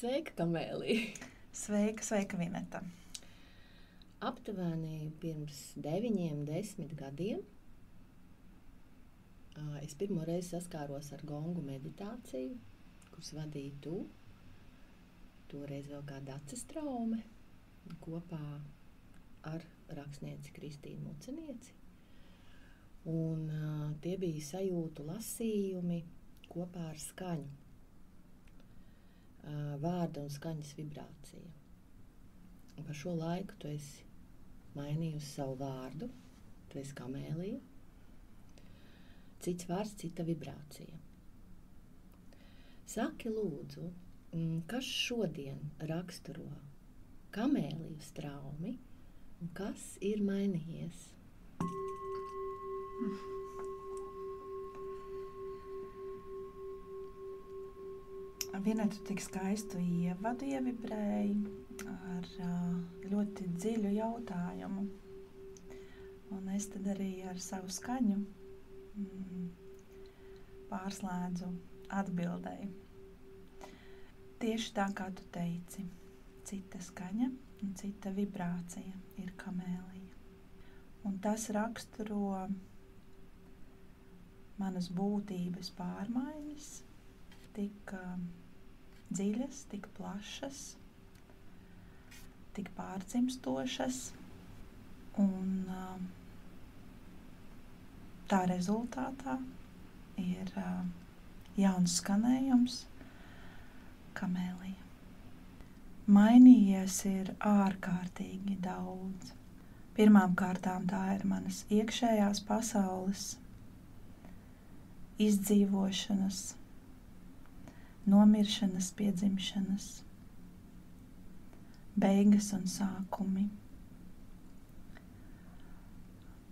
Sveika, Kamēlī! Sveika, sveika, Vineta! Aptuveni pirms deviņiem, desmit gadiem es pirmo reizi saskāros ar gongu meditāciju, kuras vadīja tu. Toreiz vēl kāda acis traume kopā ar rakstnieci Kristīnu Mucenieci. Un, uh, tie bija sajūtu lasījumi kopā ar skaņu. Vārda un skaņas vibrācija. Un par šo laiku tu esi mainījusi savu vārdu, tu esi kamēlija. Cits vārds, cita vibrācija. Saki, lūdzu, Mm, kas šodien raksturo kamēliju straumi un kas ir mainījies? Vienotru tik skaistu ievadu ievibrēju ar ļoti dziļu jautājumu. Un es tad arī ar savu skaņu mm, pārslēdzu atbildēju. Tieši tā kā tu teici, cita skaņa un cita vibrācija ir kamēlija. Un tas raksturo manas būtības pārmaiņas, tik uh, dziļas, tik plašas, tik pārcimstošas. Un uh, tā rezultātā ir uh, jauns skanējums, kamēlija. Mainījies ir ārkārtīgi daudz. Pirmām kārtām tā ir manas iekšējās pasaules, izdzīvošanas, nomiršanas, piedzimšanas, beigas un sākumi.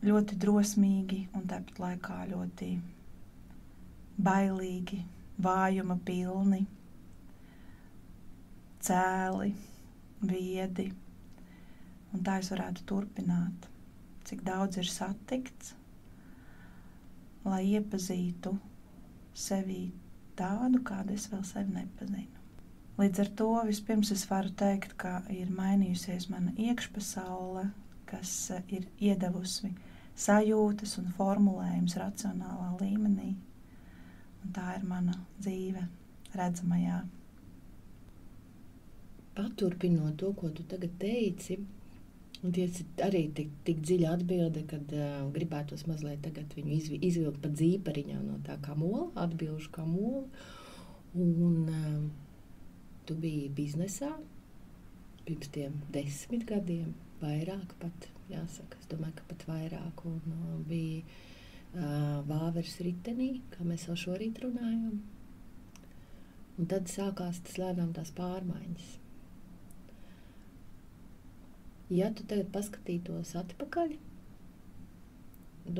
Ļoti drosmīgi un tāpat laikā ļoti bailīgi, vājuma pilni cēli, viedi. Un tā es varētu turpināt, cik daudz ir satikts, lai iepazītu sevi tādu, kādu es vēl sevi nepazinu. Līdz ar to vispirms es varu teikt, ka ir mainījusies mana iekšpasaule, kas ir iedavusi sajūtas un formulējumus racionālā līmenī. Un tā ir mana dzīve redzamajā paturpinot to, ko tu tagad teici, un tas arī tik, tik dziļa atbilde, kad uh, gribētos mazliet viņu izvi, izvilkt pa dzīpariņā no tā kā mola, atbilžu kā mola. Un uh, tu biji biznesā pirms tiem desmit gadiem, vairāk pat, jāsaka, es domāju, ka pat vairāk, un uh, bija uh, vāveres ritenī, kā mēs jau šorīt runājam. Un tad sākās tas lēnām tās pārmaiņas. Ja tu tagad paskatītos atpakaļ,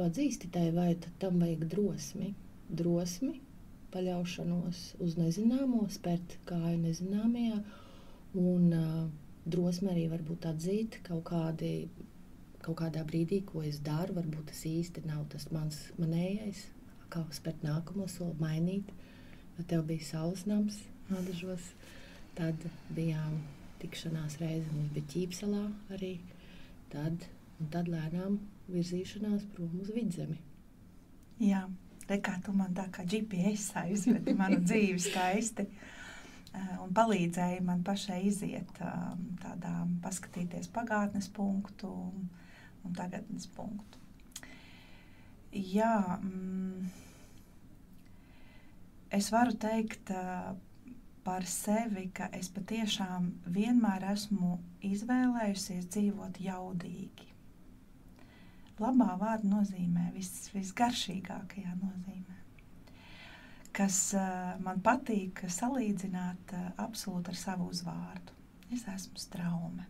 atzīsti tai, vai tam vajag drosmi, drosmi, paļaušanos uz nezināmo, spērt kāju nezināmajā, un uh, drosmi arī varbūt atzīt kaut, kādi, kaut kādā brīdī, ko es daru, varbūt tas īsti nav tas mans manējais, kā spērt nākamo soli, mainīt. Tev bija saules nams, nadažos, tad bijām tikšanās reize mums bija ķīpselā arī. Tad, tad lēnām virzīšanās prom uz vidzemi. Jā, re kā tu man tā kā GPS aizvedi manu dzīvi skaisti un palīdzēja man pašai iziet tādā, paskatīties pagātnes punktu un tagadnes punktu. Jā, mm, es varu teikt, par sevi, ka es patiešām vienmēr esmu izvēlējusies dzīvot jaudīgi. Labā vārda nozīmē vis, visgaršīgākajā nozīmē. Kas uh, man patīk salīdzināt uh, absolūti ar savu uzvārdu. Es esmu straume.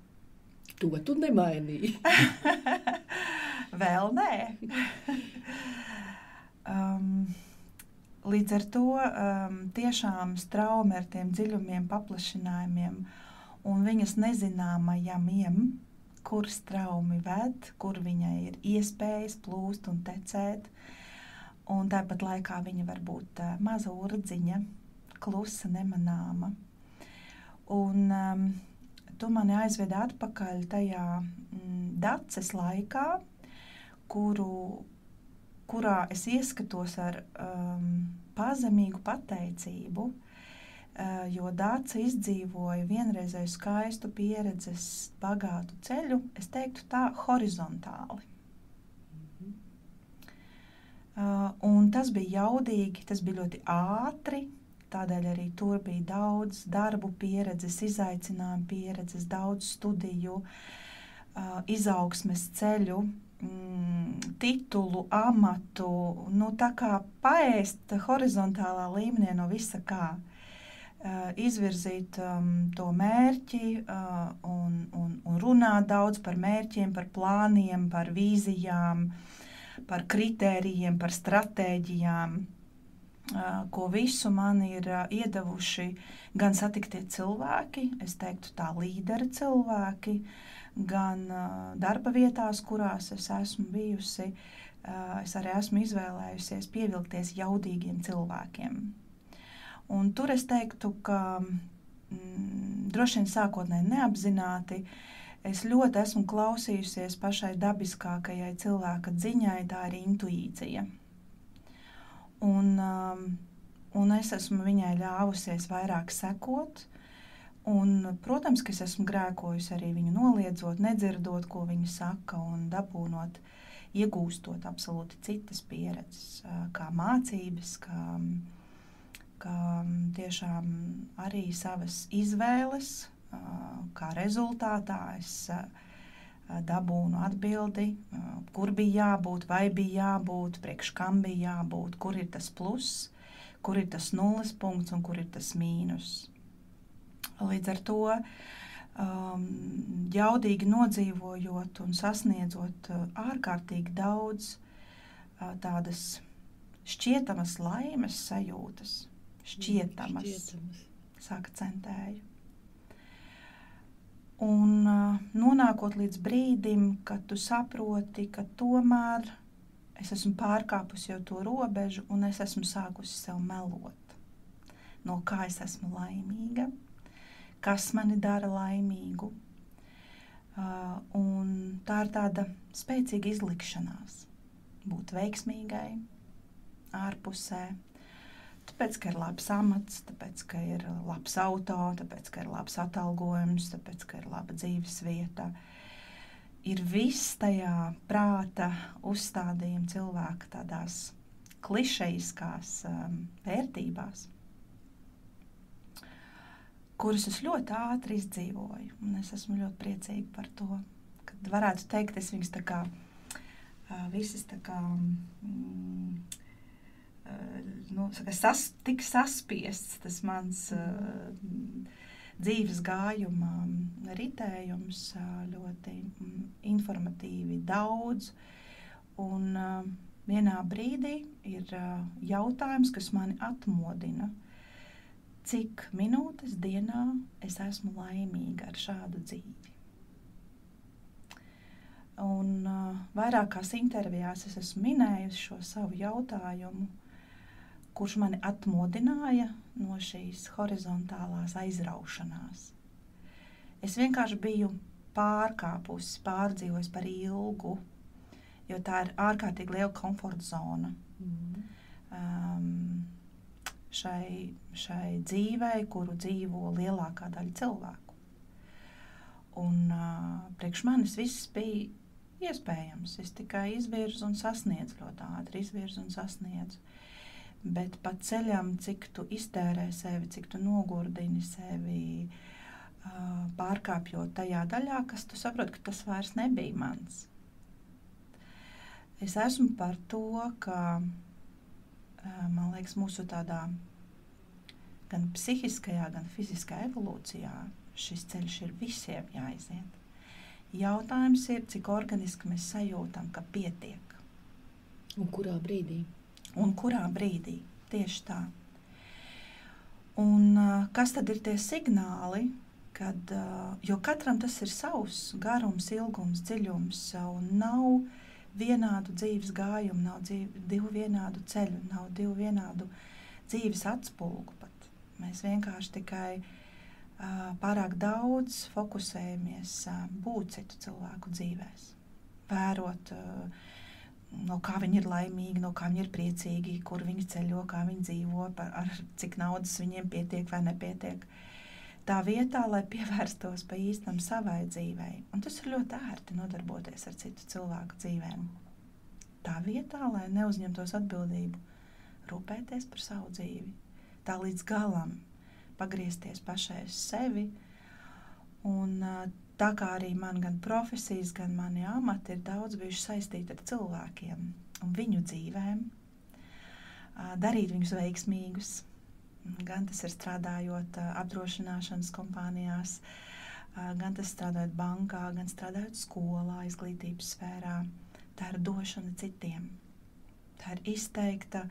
To tu nemainīji. Vēl nē. um, Līdz ar to um, tiešām straumi ar tiem dziļumiem, paplašinājumiem un viņas nezināmajiem, kur straumi ved, kur viņai ir iespējas plūst un tecēt. Un tāpat laikā viņa var būt uh, maza urdziņa, klusa, nemanāma. Un um, tu mani aizvedi atpakaļ tajā mm, daces laikā, kuru, kurā es ieskatos ar um, pazemīgu pateicību, uh, jo Dāca izdzīvoja vienreizēju skaistu pieredzes, bagātu ceļu, es teiktu tā horizontāli. Uh, un tas bija jaudīgi, tas bija ļoti ātri, tādēļ arī tur bija daudz darbu pieredzes, izaicinājumu pieredzes, daudz studiju, uh, izaugsmes ceļu, mm, titulu, amatu, nu tā kā paēst horizontālā līmenī no visa kā. Uh, izvirzīt um, to mērķi uh, un, un, un runāt daudz par mērķiem, par plāniem, par vīzijām, par kritērijiem, par stratēģijām, uh, ko visu man ir uh, iedavuši gan satiktie cilvēki, es teiktu tā līderi cilvēki, uh, gan darba vietās, kurās es esmu bijusi. Es arī esmu izvēlējusies pievilkties jaudīgiem cilvēkiem. Un tur es teiktu, ka mm, droši vien sākotnēji neapzināti es ļoti esmu klausījusies pašai dabiskākajai cilvēka ziņai, tā ir intuīcija. Un, um, un es esmu viņai ļāvusies vairāk sekot, Un, protams, ka es esmu grēkojusi arī viņu noliedzot, nedzirdot, ko viņa saka, un dabūnot, iegūstot absolūti citas pieredzes, kā mācības, kā, kā tiešām arī savas izvēles, kā rezultātā es dabūnu atbildi, kur bija jābūt, vai bija jābūt, priekš kam bija jābūt, kur ir tas pluss, kur ir tas nulles punkts un kur ir tas mīnus. Līdz ar to um, jaudīgi nodzīvojot un sasniedzot uh, ārkārtīgi daudz uh, tādas šķietamas laimes sajūtas, šķietamas, Šķietamas. saka centēju. Un uh, nonākot līdz brīdim, kad tu saproti, ka tomēr es esmu pārkāpusi jau to robežu un es esmu sākusi sev melot, no kā es esmu laimīga kas mani dara laimīgu. Uh, tā ir tāda spēcīga izlikšanās, būt veiksmīgai, ārpusē. Tāpēc, ka ir labs amats, tāpēc, ka ir labs auto, tāpēc, ka ir labs atalgojums, tāpēc, ka ir laba dzīves vieta. Ir viss tajā prāta uzstādījuma cilvēka tādās klišejiskās um, vērtībās kurus es ļoti ātri izdzīvoju. Un es esmu ļoti priecīga par to, ka varētu teikt, es viņus tā kā visas tā kā. Mm, Nu, saka, sas, tik saspiests tas mans uh, dzīves gājuma ritējums, uh, ļoti mm, informatīvi daudz. Un uh, vienā brīdī ir uh, jautājums, kas mani atmodina. Uh, cik minūtes dienā es esmu laimīga ar šādu dzīvi. Un uh, vairākās intervijās es esmu minējusi šo savu jautājumu, kurš mani atmodināja no šīs horizontālās aizraušanās. Es vienkārši biju pārkāpusi, pārdzīvojusi par ilgu, jo tā ir ārkārtīgi liela komforta zona. Mm. Um, šai, šai dzīvei, kuru dzīvo lielākā daļa cilvēku. Un uh, priekš manis viss bija iespējams. Es tikai izvirzu un sasniedzu ļoti ātri, izvirzu un sasniedzu. Bet pa ceļam, cik tu iztērē sevi, cik tu nogurdini sevi, uh, pārkāpjot tajā daļā, kas tu saproti, ka tas vairs nebija mans. Es esmu par to, ka man liekas, mūsu tādā gan psihiskajā, gan fiziskajā evolūcijā šis ceļš ir visiem jāiziet. Jautājums ir, cik organiski mēs sajūtam, ka pietiek. Un kurā brīdī? Un kurā brīdī? Tieši tā. Un, kas tad ir tie signāli, kad, jo katram tas ir savs garums, ilgums, dziļums, un nav vienādu dzīves gājumu, nav dzīvi, divu vienādu ceļu, nav divu vienādu dzīves atspulgu pat. Mēs vienkārši tikai pārāk daudz fokusējamies būt citu cilvēku dzīvēs, vērot, no kā viņi ir laimīgi, no kā viņi ir priecīgi, kur viņi ceļo, kā viņi dzīvo, ar cik naudas viņiem pietiek vai nepietiek. Tā vietā, lai pievērstos pa īstam savai dzīvei, un tas ir ļoti ērti nodarboties ar citu cilvēku dzīvēm. Tā vietā, lai neuzņemtos atbildību, rūpēties par savu dzīvi, tā līdz galam pagriezties pašai sevi. Un, tā kā arī man gan profesijas, gan mani amati ir daudz bijuši saistīti ar cilvēkiem un viņu dzīvēm, darīt viņus veiksmīgus. Gan tas ir strādājot apdrošināšanas kompānijās, gan tas strādājot bankā, gan strādājot skolā, izglītības sfērā. Tā ir došana citiem. Tā ir izteikta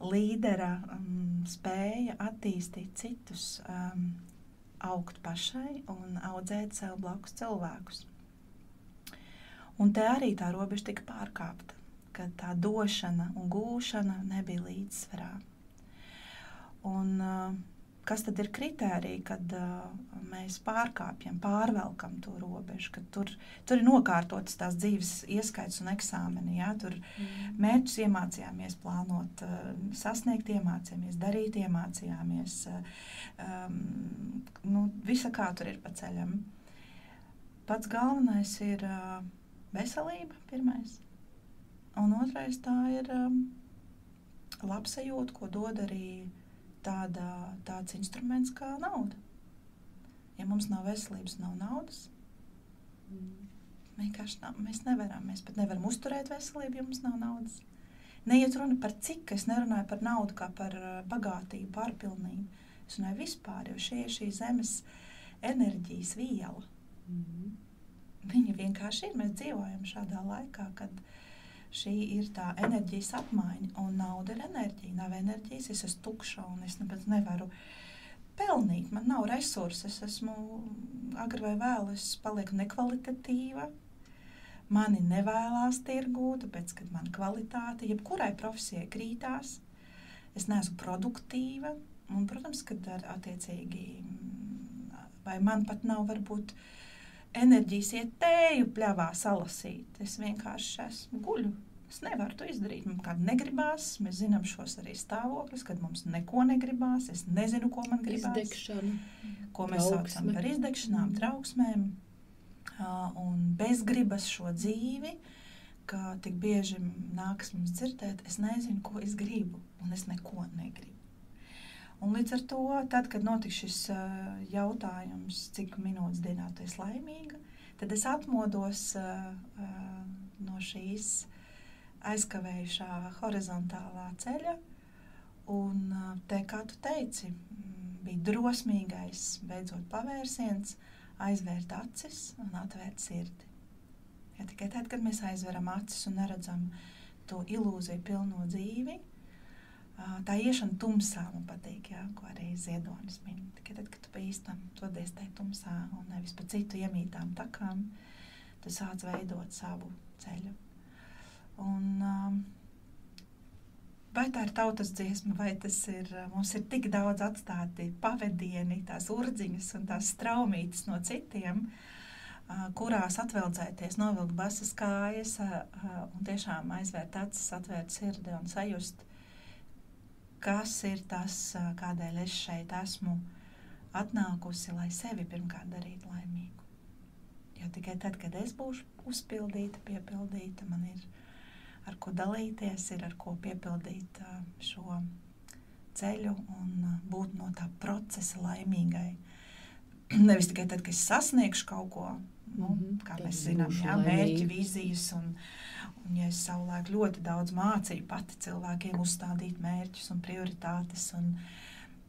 līdera um, spēja attīstīt citus, um, augt pašai un audzēt sev blakus cilvēkus. Un te arī tā robeža tika pārkāpta, kad tā došana un gūšana nebija līdzsvarā. Un, uh, kas tad ir kritērija, kad uh, mēs pārkāpjam, pārvelkam to robežu, kad tur, tur ir nokārtotas tās dzīves ieskaits un eksāmeni. Ja? Tur mm. mērķus iemācījāmies plānot, uh, sasniegt iemācījāmies, darīt iemācījāmies. Um, nu, visa kā tur ir pa ceļam. Pats galvenais ir veselība, pirmais. Un otrais tā ir um, labsajūta, ko dod arī tāda, tāds instruments kā nauda. Ja mums nav veselības, nav naudas. Mm. Vienkārši nav, mēs nevaram. Mēs pat nevaram uzturēt veselību, ja mums nav naudas. Neiet runa par cik, es nerunāju par naudu kā par uh, bagātību, pārpilnību. Es runāju vispār, jo šie ir šī zemes enerģijas viela. Mm. Viņa vienkārši ir. Mēs dzīvojam šādā laikā, kad uh, šī ir tā enerģijas apmaiņa, un nauda ir enerģija. Nav enerģijas, es esmu tukša un es nevaru pelnīt. Man nav resursi, es esmu agri vai vēlu, es palieku nekvalitatīva. Mani nevēlas tirgū, tāpēc, ka man kvalitāte, jebkurai profesijai krītās, es neesmu produktīva. Un, protams, ka ar attiecīgi, vai man pat nav varbūt uh, enerģijas iet tēju pļāvā salasīt. Es vienkārši esmu guļu. Es nevaru to izdarīt. Man kāda negribās. Mēs zinām šos arī stāvokļus, kad mums neko negribās. Es nezinu, ko man gribās. Izdegšana, ko mēs trauksme. saucam par izdegšanām, trauksmēm un bezgribas šo dzīvi. Ka tik bieži nākas mums dzirdēt, es nezinu, ko es gribu, un es neko negribu. Un līdz ar to, tad, kad notiks šis uh, jautājums, cik minūtes dienā tu esi laimīga, tad es atmodos uh, uh, no šīs aizkavējušā horizontālā ceļa. Un te, kā tu teici, bija drosmīgais, beidzot pavērsiens, aizvērt acis un atvērt sirdi. Ja tikai tad, kad mēs aizveram acis un neredzam to ilūziju pilno dzīvi, tā iešana tumsā man patīk, jā, ko arī Ziedonis min. Tikai tad, kad tu pa īstam dodies tajā tumsā un nevis pa citu iemītām takām, tu sāc veidot savu ceļu. Un, um, vai tā ir tautas dziesma, vai tas ir, mums ir tik daudz atstāti pavadieni, tās urdziņas un tās straumītas no citiem, kurās atveldzēties, novilkt basas kājas un tiešām aizvērt acis, atvērt sirdi un sajust, kas ir tas, kādēļ es šeit esmu atnākusi, lai sevi pirmkārt darītu laimīgu. Jo tikai tad, kad es būšu uzpildīta, piepildīta, man ir ar ko dalīties, ir ar ko piepildīt šo ceļu un būt no tā procesa laimīgai. Nevis tikai tad, kad es sasniegšu kaut ko, nu, -hmm, kā mēs zinām, jā, mērķi, vīzijas un, Un, ja es savulaik ļoti daudz mācīju pati cilvēkiem uzstādīt mērķus un prioritātes, un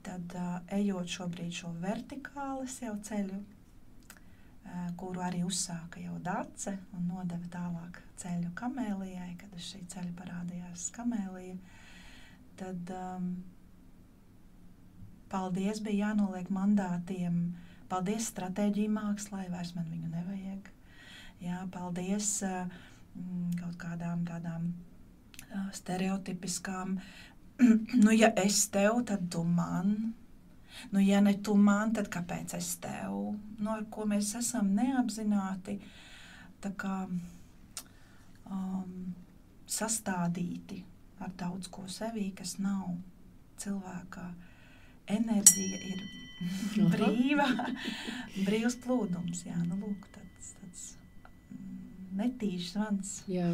tad uh, ejot šobrīd šo vertikālas jau ceļu, uh, kuru arī uzsāka jau Dace un nodeva tālāk ceļu kamēlijai, kad uz šī ceļa parādījās kamēlija, tad um, paldies bija jānoliek mandātiem, paldies stratēģiju mākslai, vairs man viņu nevajag. Jā, paldies uh, Mm, kaut kādām tādām uh, stereotipiskām, nu, ja es tev, tad tu man. Nu, ja ne tu man, tad kāpēc es tev? Nu, ar ko mēs esam neapzināti kā, um, sastādīti ar daudz ko sevī, kas nav cilvēkā. Enerģija ir brīva, brīvs plūdums. Jā, nu, lūk, tāds, tāds mm, netīšs zvans. Jā.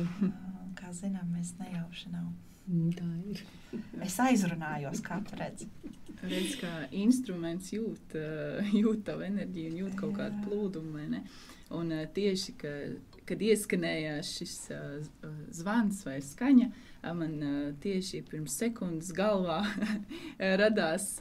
Kā zinām, mēs nejauši nav. Mm, tā ir. es aizrunājos, kā tu redzi. Redz, kā instruments jūt, jūt tavu enerģiju un jūt kaut kādu plūdumu. Un tieši, ka, kad ieskanējās šis zvans vai skaņa, man tieši pirms sekundes galvā radās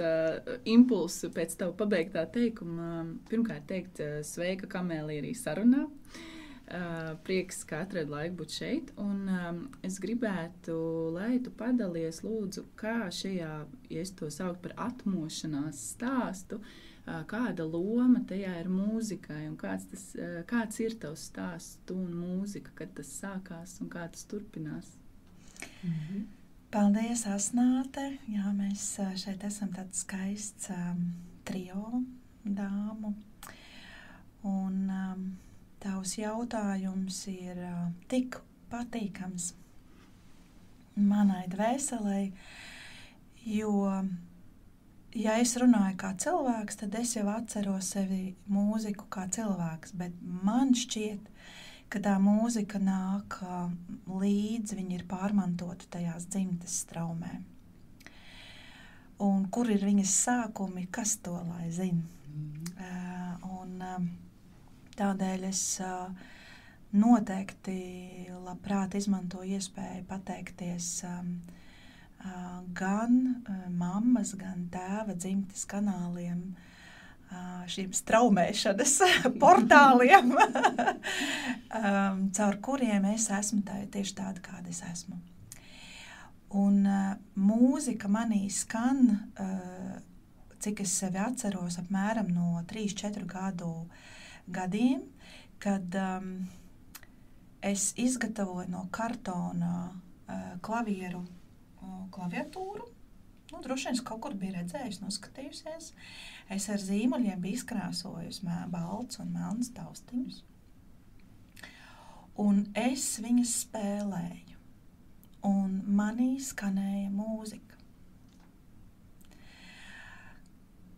impulsu pēc tava pabeigtā teikuma. Pirmkārt, teikt, sveika, Kamēlī, arī sarunā. Uh, prieks, ka atradi laiku būt šeit. Un, um, es gribētu, lai tu padalies, lūdzu, kā šajā, ja es to saucu par atmošanās stāstu, uh, kāda loma tajā ir mūzikai un kāds, tas, uh, kāds ir tavs stāsts un mūzika, kad tas sākās un kā tas turpinās. -hmm. Paldies, Asnāte! Jā, mēs šeit esam tāds skaists um, trio dāmu. Un, um, tavs jautājums ir uh, tik patīkams manai dvēselē, jo, ja es runāju kā cilvēks, tad es jau atceros sevi mūziku kā cilvēks, bet man šķiet, ka tā mūzika nāk uh, līdzi, viņa ir pārmantota tajās dzimtes straumē. Un kur ir viņas sākumi, kas to lai zina? Mm. Uh, un, uh, Tādēļ es noteikti labprāt izmantoju iespēju pateikties gan mammas, gan tēva dzimtes kanāliem, šiem straumēšanas portāliem, caur kuriem es esmu tā, tieši tāda, kāda es esmu. Un mūzika manī skan, cik es sevi atceros, apmēram no 3-4 gadu gadiem, kad um, es izgatavoju no kartona uh, klavieru klaviatūru. Nu, droši vien es kaut kur biju redzējusi, noskatījusies. Es ar zīmoļiem biju izkrāsojusi balts un melns taustiņus. Un es viņas spēlēju, un manī skanēja mūzika.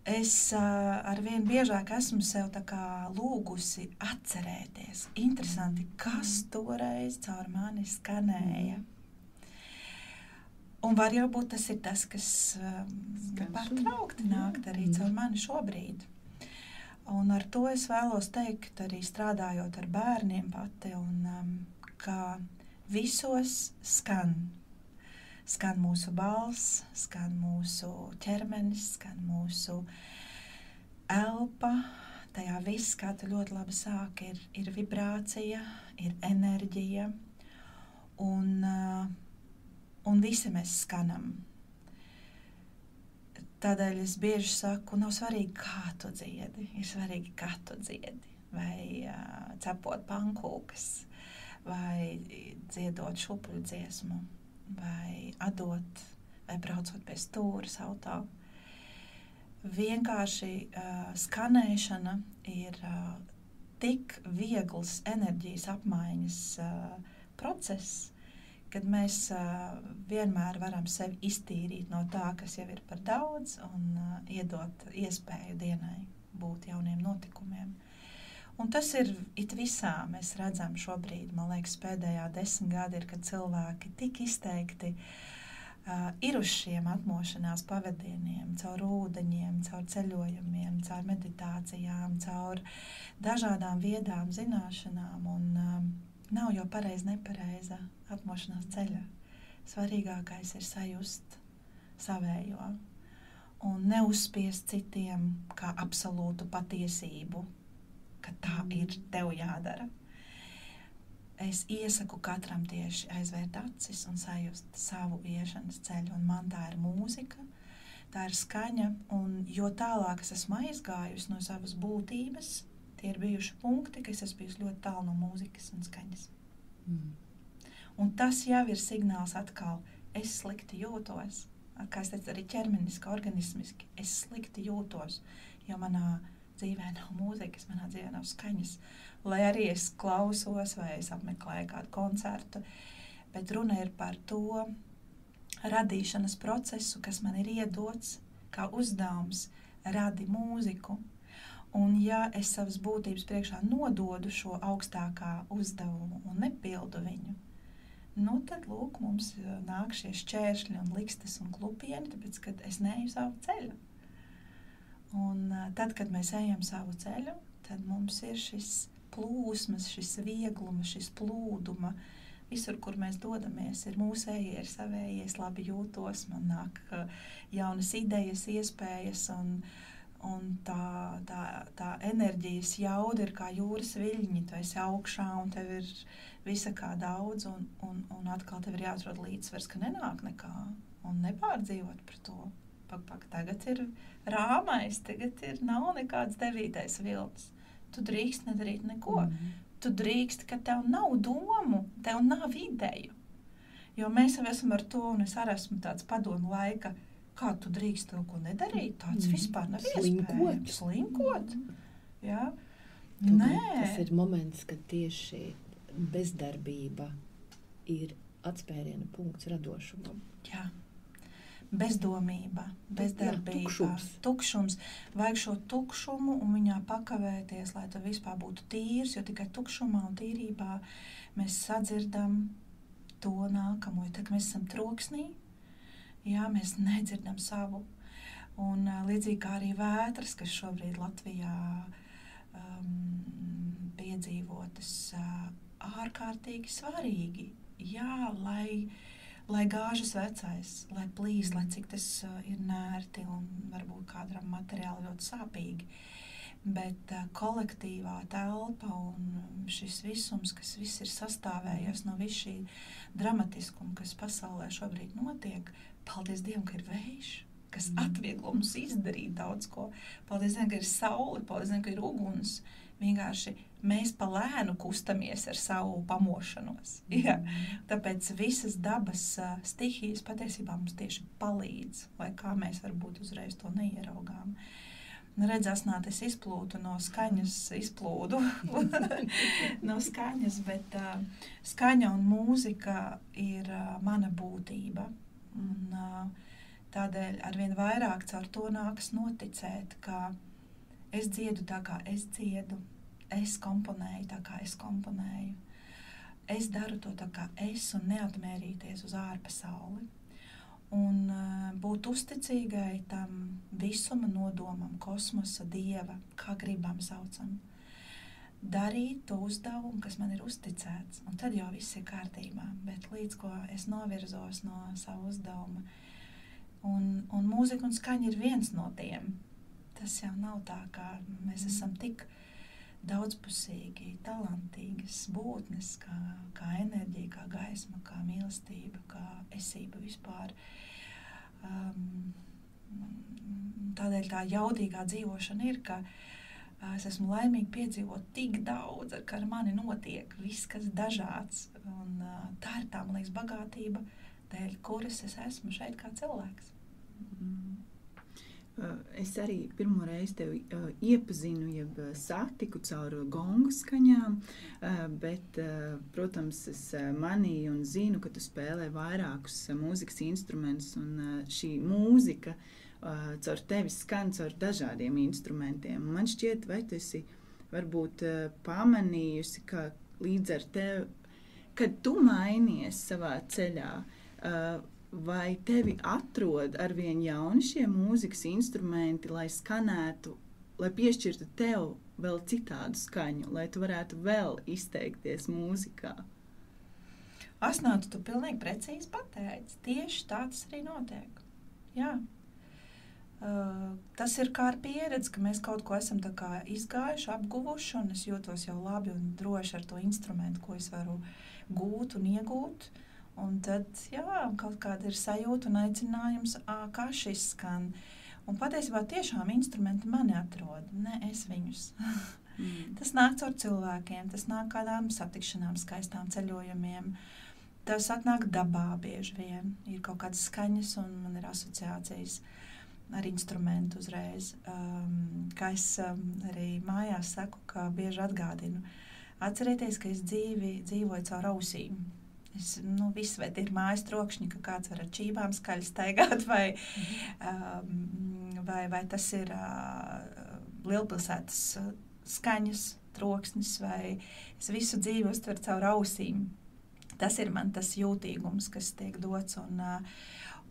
es uh, ar vien biežāk esmu sev lūgusi atcerēties, kas mm. toreiz caur mani skanēja. Un var jau būt tas ir tas, kas um, pārtraukti nāk arī mm. caur mani šobrīd. Un ar to es vēlos teikt, arī strādājot ar bērniem pati, un, um, ka visos skan skan mūsu balss, skan mūsu ķermenis, skan mūsu elpa. Tajā viss, kā tu ļoti labi sāki, ir, ir vibrācija, ir enerģija, un, uh, un visi mēs skanam. Tādēļ es bieži saku, nav svarīgi, kā tu dziedi, ir svarīgi, kā tu dziedi. Vai uh, cepot pankūkas, vai dziedot šupļu dziesmu vai atdot, vai braucot pie stūres auto. Vienkārši uh, skanēšana ir uh, tik viegls enerģijas apmaiņas uh, process, kad mēs uh, vienmēr varam sevi iztīrīt no tā, kas jau ir par daudz, un uh, iedot iespēju dienai būt jauniem notikumiem. Un tas ir it visā. Mēs redzam, šobrīd, man liekas, pēdējā desmitgadē ir, kad cilvēki tik izteikti uh, ir uz šiem atmošanās pavadieniem, caur ūdeņiem, caur ceļojumiem, caur meditācijām, caur dažādām viedām zināšanām. Un, uh, nav jau pareizi, nepareiza atmošanās ceļa. Svarīgākais ir sajust savējo un neuzspiest citiem kā absolūtu patiesību ka tā ir tev jādara. Es iesaku katram tieši aizvērt acis un sajust savu iešanas ceļu, un man tā ir mūzika, tā ir skaņa, un jo tālāk es esmu aizgājusi no savas būtības, tie ir bijuši punkti, ka es bijusi ļoti tālu no mūzikas un skaņas. Mm. Un tas jau ir signāls atkal, es slikti jūtos, kā es teicu, arī ķermeniski, organismiski, es slikti jūtos, jo manā dzīvē nav mūzikas, manā dzīvē nav skaņas. Lai arī es klausos vai es apmeklēju kādu koncertu, bet runa ir par to radīšanas procesu, kas man ir iedots kā uzdevums, radi mūziku. Un, ja es savas būtības priekšā nododu šo augstākā uzdevumu un nepildu viņu, nu, tad lūk, mums nāk šie šķēršļi un likstas un klupieni, tāpēc, kad es neeju savu ceļu. Un tad, kad mēs ejam savu ceļu, tad mums ir šis plūsmas, šis vieglums, šis plūduma. Visur, kur mēs dodamies, ir mūsējie, ir savējies, labi jūtos, man nāk jaunas idejas, iespējas un, un tā, tā, tā enerģijas jauda ir kā jūras viļņi. Tu esi augšā un tev ir visa kā daudz, un, un, un atkal tev ir jāatrod līdzsvars, ka nenāk nekā un nepārdzīvot par to. Pak, pak, tagad ir rāmais, tagad ir nav nekāds devītais vilnis. Tu drīkst nedarīt neko. Mm -hmm. Tu drīkst, ka tev nav domu, tev nav ideju. Jo mēs jau esam ar to, un es arī esmu tāds padomu laika, kā tu drīkst kaut ko nedarīt. Tāds mm. vispār nav iespējams. Slinkot. Mm. Jā. Nē. Tas ir moments, kad tieši bezdarbība ir atspēriena punkts radošumam. Jā. Bezdomība, bezdarbība, Jā, tukšums. tukšums. Vajag šo tukšumu un viņā pakavēties, lai tu vispār būtu tīrs, jo tikai tukšumā un tīrībā mēs sadzirdam to nākamo. Jo tad, mēs esam troksnī, jā, mēs nedzirdam savu. Un līdzīgi kā arī vētras, kas šobrīd Latvijā um, piedzīvotas, uh, ārkārtīgi svarīgi. Jā, lai, lai gāžas vecais, lai plīs, lai cik tas uh, ir nērti un varbūt kādam materiāli ļoti sāpīgi. Bet uh, kolektīvā telpa un šis visums, kas viss ir sastāvējies no visu šī dramatiskuma, kas pasaulē šobrīd notiek, paldies Dievam, ka ir vējš, kas mm. atvieglo mums izdarīt daudz ko. Paldies Dievam, ka ir saule, paldies Dievam, ka ir uguns. Vienkārši mēs pa lēnu kustamies ar savu pamošanos. Mm. Ja? Tāpēc visas dabas stihijas patiesībā mums tieši palīdz, lai kā mēs varbūt uzreiz to neieraugām. Nu, Redzēs, nā, es izplūdu no skaņas, izplūdu no skaņas, bet uh, skaņa un mūzika ir uh, mana būtība. Un, uh, tādēļ arvien vairāk caur to nākas noticēt, ka es dziedu tā, kā es dziedu, es komponēju tā, kā es komponēju. Es daru to tā, kā es, un neatmērīties uz ārpasauli. Un uh, būt uzticīgai tam visuma nodomam, kosmosa, dieva, kā gribam saucam. Darīt to uzdevumu, kas man ir uzticēts, un tad jau viss ir kārtībā. Bet līdz ko es novirzos no sava uzdevuma, un, un mūzika un skaņa ir viens no tiem. Tas jau nav tā, kā mēs esam tik daudzpusīgi, talantīgas būtnes, kā, kā enerģija, kā gaisma, kā mīlestība, kā esība vispār. Um, tādēļ tā jaudīgā dzīvošana ir, ka uh, es esmu laimīga piedzīvot tik daudz, ka ar mani notiek viss, kas dažāds. Un, uh, tā ir tā, man liekas, bagātība, dēļ kuras es esmu šeit kā cilvēks. Mm. Eh, es arī pirmo reizi tevi uh, iepazinu, jeb satiku caur gongu skaņām, uh, bet, uh, protams, es manīju un zinu, ka tu spēlē vairākus mūzikas instrumentus, un šī mūzika caur tevi skan caur dažādiem instrumentiem. Man šķiet, vai tu esi varbūt pamanījusi, ka līdz ar tevi, kad tu mainies savā ceļā, vai tevi atrod ar vien jauni šie mūzikas instrumenti, lai skanētu, lai piešķirtu tev vēl citādu skaņu, lai tu varētu vēl izteikties mūzikā? Asnātu, tu pilnīgi precīzi pateici. Tieši tā tas arī notiek. Jā. Uh, tas ir kā ar pieredzi, ka mēs kaut ko esam izgājuši, apguvuši, un es jūtos jau labi un droši ar to instrumentu, ko es varu gūt un iegūt. Uh, Un tad jā, kaut kāda ir sajūta un aicinājums, kā šis skan. Un patiesībā tiešām instrumenti mani atrod, ne es viņus. mm. Tas nāk caur cilvēkiem, tas nāk kādām satikšanām, skaistām ceļojumiem. tas atnāk dabā bieži vien. Ir kaut kādas skaņas, un man ir asociācijas ar instrumentu uzreiz. Um, kā es um, arī mājās saku, ka bieži atgādinu. Atcerieties, ka es dzīvi, dzīvoju caur ausīm. Es, nu, viss, vai ir mājas trokšņi, ka kāds var ar čībām skaļi staigāt, vai, um, vai, vai tas ir uh, lielpilsētas skaņas, troksnis, vai es visu dzīvi uztveru caur ausīm. Tas ir man tas jūtīgums, kas tiek dots. Un,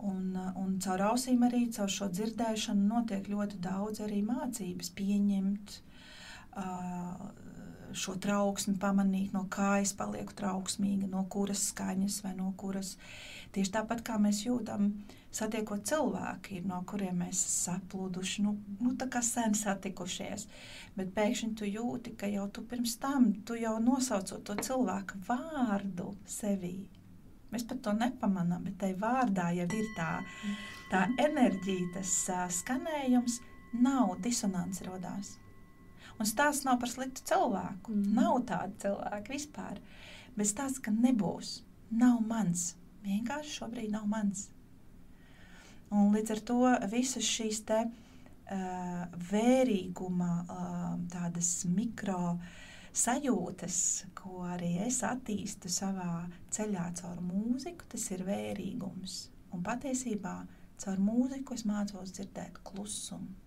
un, un caur ausīm arī caur šo dzirdēšanu notiek ļoti daudz arī mācības, pieņemt. Uh, šo trauksmi pamanīt, no kā es palieku trauksmīga, no kuras skaņas vai no kuras. Tieši tāpat kā mēs jūtam, satiekot cilvēki, no kuriem mēs esam saplūduši, nu, nu tā kā sen satikušies. Bet pēkšņi tu jūti, ka jau tu pirms tam, tu jau nosaucot to cilvēku vārdu sevī. Mēs pat to nepamanām, bet tai vārdā jau ir tā, tā enerģija, tas uh, skanējums, nav disonance rodās. Un stāsts nav par sliktu cilvēku. Mm. Nav tāda cilvēka vispār. Bet stāsts, ka nebūs, nav mans. Vienkārši šobrīd nav mans. Un līdz ar to visas šīs te, uh, vērīguma, uh, tādas mikro sajūtas, ko arī es attīstu savā ceļā caur mūziku, tas ir vērīgums. Un patiesībā caur mūziku es mācos dzirdēt klusumu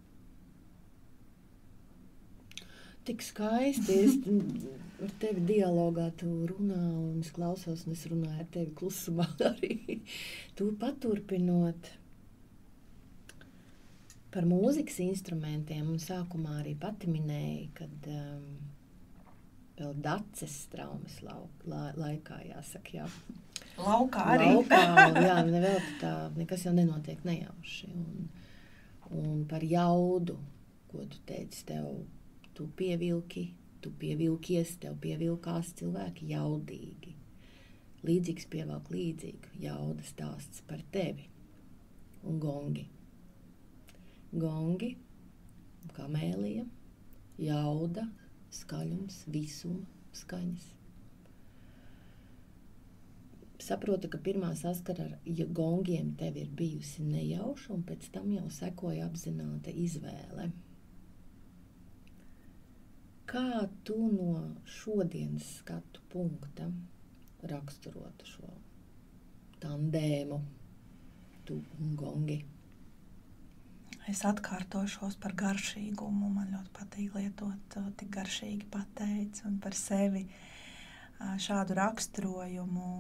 tik skaisti. Es ar tevi dialogā tu runā, un es klausos, un es runāju ar tevi klusumā arī. Tu paturpinot par mūzikas instrumentiem, un sākumā arī pati minēja, kad um, vēl daces traumas lauk, la, laikā, jāsaka, jā. Laukā arī. Laukā, jā, nevēl tā, nekas jau nenotiek nejauši. Un, un par jaudu, ko tu teici, tev tu pievilki, tu pievilkies, tev pievilkās cilvēki jaudīgi. Līdzīgs pievelk līdzīgu, jauda stāsts par tevi un gongi. Gongi, kamēlija, jauda, skaļums, visuma, skaņas. Saprotu, ka pirmā saskara ar ja gongiem tev ir bijusi nejauša, un pēc tam jau sekoja apzināta izvēle. Kā tu no šodienas skatu punkta raksturotu šo tandēmu, tu un gongi? Es atkārtošos par garšīgumu. Man ļoti patīk lietot tik garšīgi pateicis un par sevi šādu raksturojumu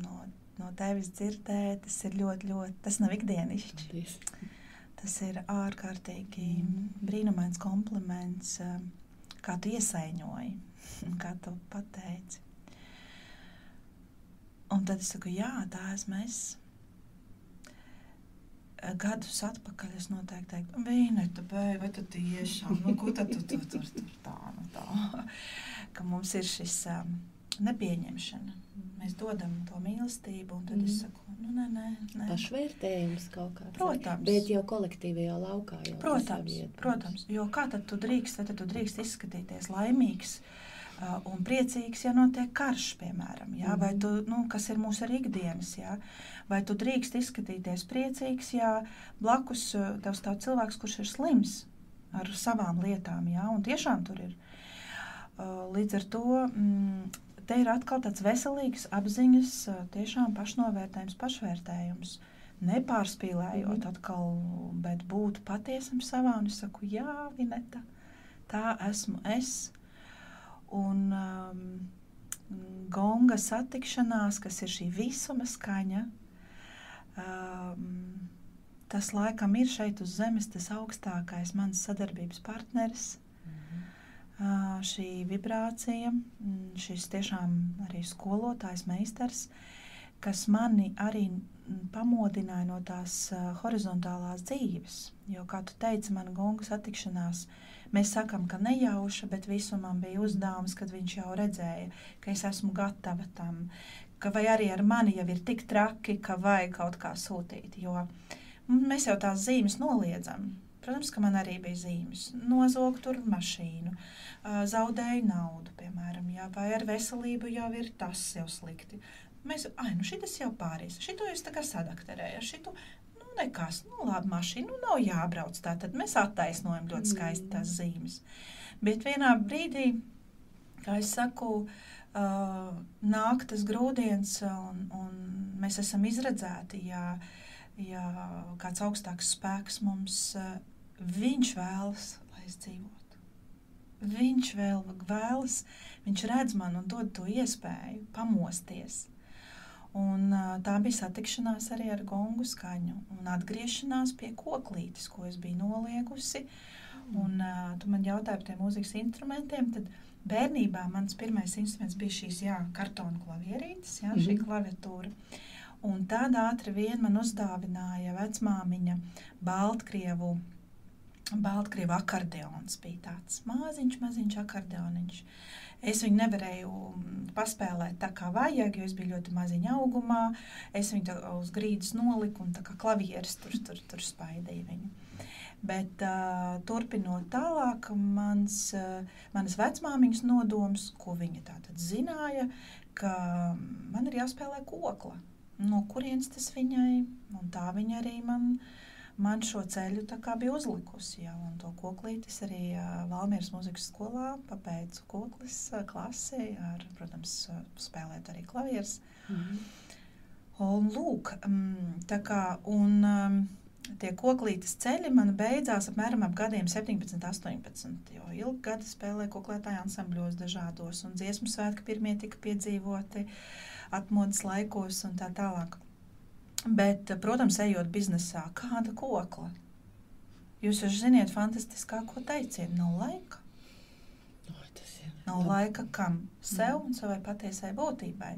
no, no tevis dzirdēt. Tas ir ļoti, ļoti, tas nav ikdienišķi. Tas ir ārkārtīgi mm. brīnumains kompliments kā tu iesaiņoji, kā tu pateici. Un tad es saku, jā, tā esmu es. Gadus atpakaļ es noteikti teiktu, Vīneta, vai tu tiešām, nu, ko tad tu tur tur tur tā, nu tā. Ka mums ir šis um, nepieņemšana. Mēs dodam to mīlestību, un tad mm. es saku, nu, nē, nē, nē. Pašvērtējums kaut kāds. Protams. Bet jau kolektīvajā laukā jau protams, protams. Jo kā tad tu drīkst, tad tu drīkst izskatīties laimīgs uh, un priecīgs, ja notiek karš, piemēram, jā? Mm. vai tu, nu, kas ir mūsu arī ikdienas, jā? vai tu drīkst izskatīties priecīgs, ja blakus uh, tev stāv cilvēks, kurš ir slims ar savām lietām, jā? un tiešām tur ir. Uh, līdz ar to mm, te ir atkal tāds veselīgs apziņas, tiešām pašnovērtējums, pašvērtējums. Nepārspīlējot mm. atkal, bet būt patiesam savā. Un es saku, jā, Vineta, tā esmu es. Un um, gonga satikšanās, kas ir šī visuma skaņa, um, tas laikam ir šeit uz zemes tas augstākais mans sadarbības partneris šī vibrācija, šis tiešām arī skolotājs, meistars, kas mani arī pamodināja no tās horizontālās dzīves. Jo, kā tu teici, man gonga satikšanās, mēs sakam, ka nejauša, bet visumam bija uzdevums, kad viņš jau redzēja, ka es esmu gatava tam, ka vai arī ar mani jau ir tik traki, ka vajag kaut kā sūtīt, jo mēs jau tās zīmes noliedzam. Protams, ka man arī bija zīmes. Nozogu tur mašīnu, zaudēju naudu, piemēram, jā, vai ar veselību jau ir tas jau slikti. Mēs, ai, nu šis jau pāries, šito es tā kā sadakterēju, šito, nu nekas, nu labi, mašīna, nu nav jābrauc tā, tad. Mēs attaisnojam ļoti skaisti tās zīmes. Bet vienā brīdī, kā es saku, uh, nāk tas grūdienis un, un mēs esam izredzēti, ja, ja kāds augstāks spēks mums, viņš vēlas, lai es dzīvotu. Viņš vēl vēlas, viņš redz man un dod to iespēju pamosties Un, tā bija satikšanās arī ar gongu skaņu un atgriešanās pie koklītes, ko es biju noliegusi. Un, tu man jautāji par tiem mūzikas instrumentiem. Tad bērnībā mans pirmais instruments bija šīs jā, kartona klavierītes, jā, mm -hmm. šī mhm. klaviatūra. Un tad ātri vien man uzdāvināja vecmāmiņa Baltkrievu. Baltkrievu akordeons bija tāds maziņš, maziņš akordeoniņš. Es viņu nevarēju mm, paspēlēt tā, kā vajag, jo es biju ļoti maziņa augumā. Es viņu uz grīdas noliku un tā kā klavieres tur, tur, tur spaidīja viņu. Bet uh, turpinot tālāk, mans, uh, manas vecmāmiņas nodoms, ko viņa tātad zināja, ka man ir jāspēlē kokla. No kurienes tas viņai, un tā viņa arī man uh, man šo ceļu bija uzlikusi. Ja, to koklītis arī Valmieras muzikas skolā pabeidzu koklis klasi, ar, protams, spēlēt arī klavierus. Mm -hmm. Un lūk, um, tā kā, un, tie koklītes ceļi man beidzās apmēram ap gadiem 17, 18. Jo ilgi gadi spēlēju koklētāju ansambļos dažādos, un dziesmu svētki pirmie tika piedzīvoti atmodas laikos un tā tālāk. Bet, protams, ejot biznesā, kāda kokla? Jūs jau ziniet, fantastiskāko teicienu, nav laika. No, nav jā. laika kam? Sev un savai patiesai būtībai.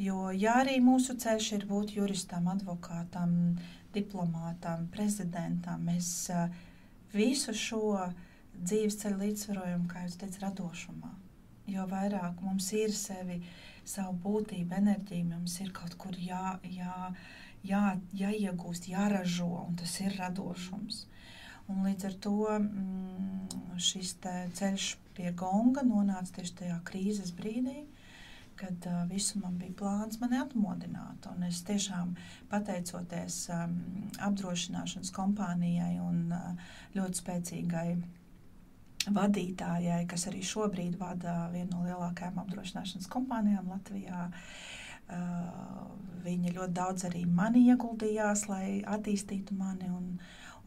Jo, ja arī mūsu ceļš ir būt juristam, advokātam, diplomātam, prezidentam, mēs uh, visu šo dzīves ceļu līdzsvarojam, kā jūs teicat, radošumā. Jo vairāk mums ir sevi, savu būtību, enerģiju, mums ir kaut kur jā, jā, jā, jāiegūst, jāražo, un tas ir radošums. Un līdz ar to mm, šis ceļš pie gonga nonāca tieši tajā krīzes brīdī, kad uh, visu man bija plāns mani atmodināt. Un es tiešām pateicoties um, apdrošināšanas kompānijai un uh, ļoti spēcīgai vadītājai, kas arī šobrīd vada vienu no lielākajām apdrošināšanas kompānijām Latvijā. Uh, viņa ļoti daudz arī mani ieguldījās, lai attīstītu mani. Un,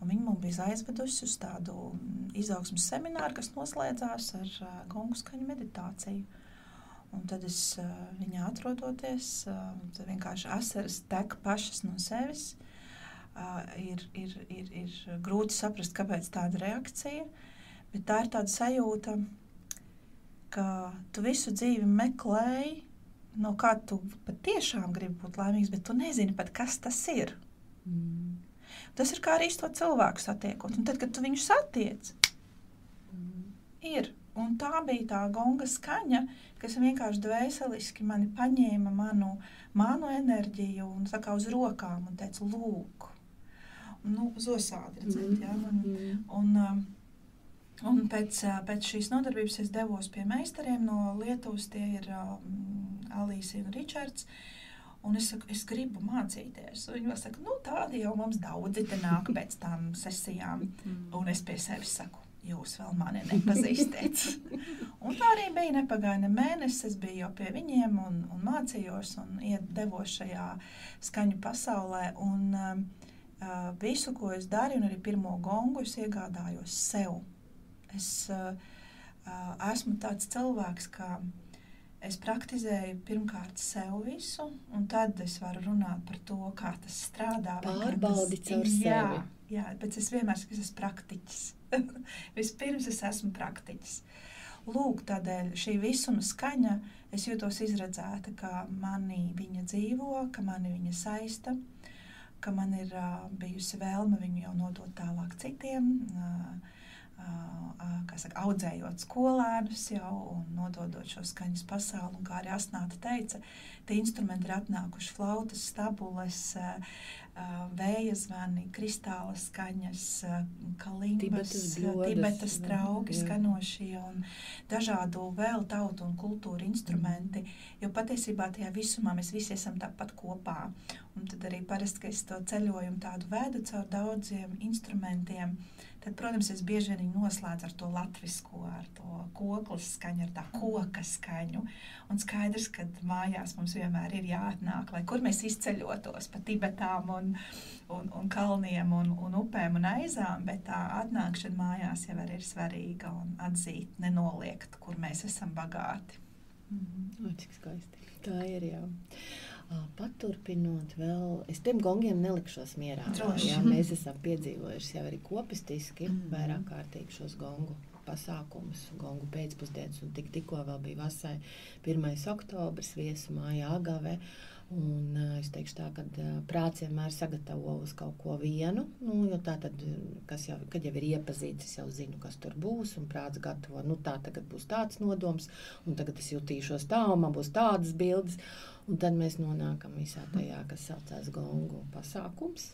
un viņa man bija aizvedusi uz tādu izaugsmas semināru, kas noslēdzās ar uh, gongu skaņu meditāciju. Un tad es uh, viņā atrodoties, uh, vienkārši asaras tek pašas no sevis. Uh, ir, ir, ir, ir grūti saprast, kāpēc tāda reakcija. Bet tā ir tāda sajūta, ka tu visu dzīvi meklēji no kā tu patiešām gribi būt laimīgs, bet tu nezini pat, kas tas ir. Mm. Tas ir kā arī to cilvēku satiekot. Un tad, kad tu viņu satiec, mm. ir. Un tā bija tā gonga skaņa, kas vienkārši dvēseliski mani paņēma manu, manu enerģiju un saka uz rokām un teica, lūk, nu, uz osādi, redzēt, mm. ja? un, mm. un, um, Un pēc, pēc šīs nodarbības es devos pie meistariem no Lietuvas. Tie ir um, Alīsija un Ričards. Un es saku, es gribu mācīties. Viņi saka, nu, tādi jau mums daudzi te nāk pēc tam sesijām. Un es pie sevis saku, jūs vēl mani nepazīstat. un tā arī bija. Nepagāja ne mēnesis. Es biju jau pie viņiem un, un mācījos un devos šajā skaņu pasaulē. Un, uh, visu, ko es darīju, un arī pirmo gongu, es iegādājos sev Es uh, esmu tāds cilvēks, ka es praktizēju pirmkārt sev visu, un tad es varu runāt par to, kā tas strādā. Pārbaudi caur jā, sevi. Jā, bet es vienmēr saku, es esmu praktiķis. Vispirms es esmu praktiķis. Lūk, tādēļ šī visuma skaņa, es jūtos izredzēta, ka manī viņa dzīvo, ka mani viņa saista, ka man ir uh, bijusi vēlme viņu jau nodot tālāk citiem. Uh, saka, audzējot skolēnus jau un nododot šo skaņas pasauli. Un, kā arī Asnāta teica, tie instrumenti ir atnākuši flautas, stabules, vēja zvani, kristāla skaņas, kalimbas, Tibetas trauki skanošie un dažādu vēl tautu un kultūru instrumenti, jo patiesībā tajā visumā mēs visi esam tāpat kopā. Un tad arī parasti, kad es to ceļojumu tādu vedu caur daudziem instrumentiem, tad, protams, es bieži vien noslēdzu ar to latvisko, ar to koklas skaņu, ar tā koka skaņu. Un skaidrs, ka mājās mums vienmēr ir jāatnāk, lai kur mēs izceļotos pa Tibetām un, un, un kalniem un, un upēm un aizām, bet tā atnākšana mājās jau ir svarīga un atzīt, nenoliegt, kur mēs esam bagāti. O, cik skaisti. Tā ir jā. Paturpinot vēl, es tiem gongiem nelikšos mierā. Droši. Jā, mēs esam piedzīvojuši jau arī kopistiski Mhm. vairāk kārtīgi šos gongu pasākumus, gongu pēcpusdienas, un tik, tikko vēl bija vasai 1. oktobris viesu māja Agave. Un, ā, es teikšu tā, ka ā, prāts vienmēr sagatavo uz kaut ko vienu, nu, jo tā tad, kas jau, kad jau ir iepazīts, es jau zinu, kas tur būs, un prāts gatavo, nu tā tagad būs tāds nodoms, un tagad es jutīšos tā, un man būs tādas bildes, un tad mēs nonākam visā tajā, kas saucās gongu pasākums,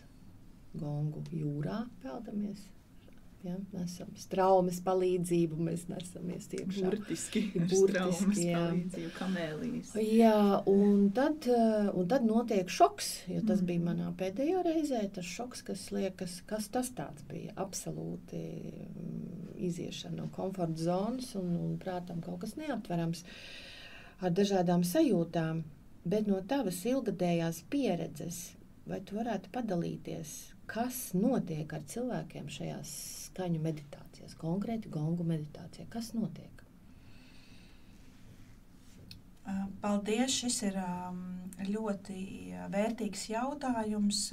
gongu jūrā peldamies, ja, nesam straumes palīdzību, mēs nesamies iekšā. Burtiski, Burtiski, burtiski jā. palīdzību, kamēlijas. Jā, un tad, eh, un tad notiek šoks. Jo tas Mm. bija manā pēdējā reizē. Tas šoks, kas liekas, kas tas tāds bija. Absolūti mm, iziešana no komforta zonas un, un prātam kaut kas neaptverams ar dažādām sajūtām. Bet no tavas ilgadējās pieredzes, vai tu varētu padalīties, kas notiek ar cilvēkiem šajās skaņu meditācijās, konkrēti gongu meditācijā? Kas notiek? Paldies! Šis ir ļoti vērtīgs jautājums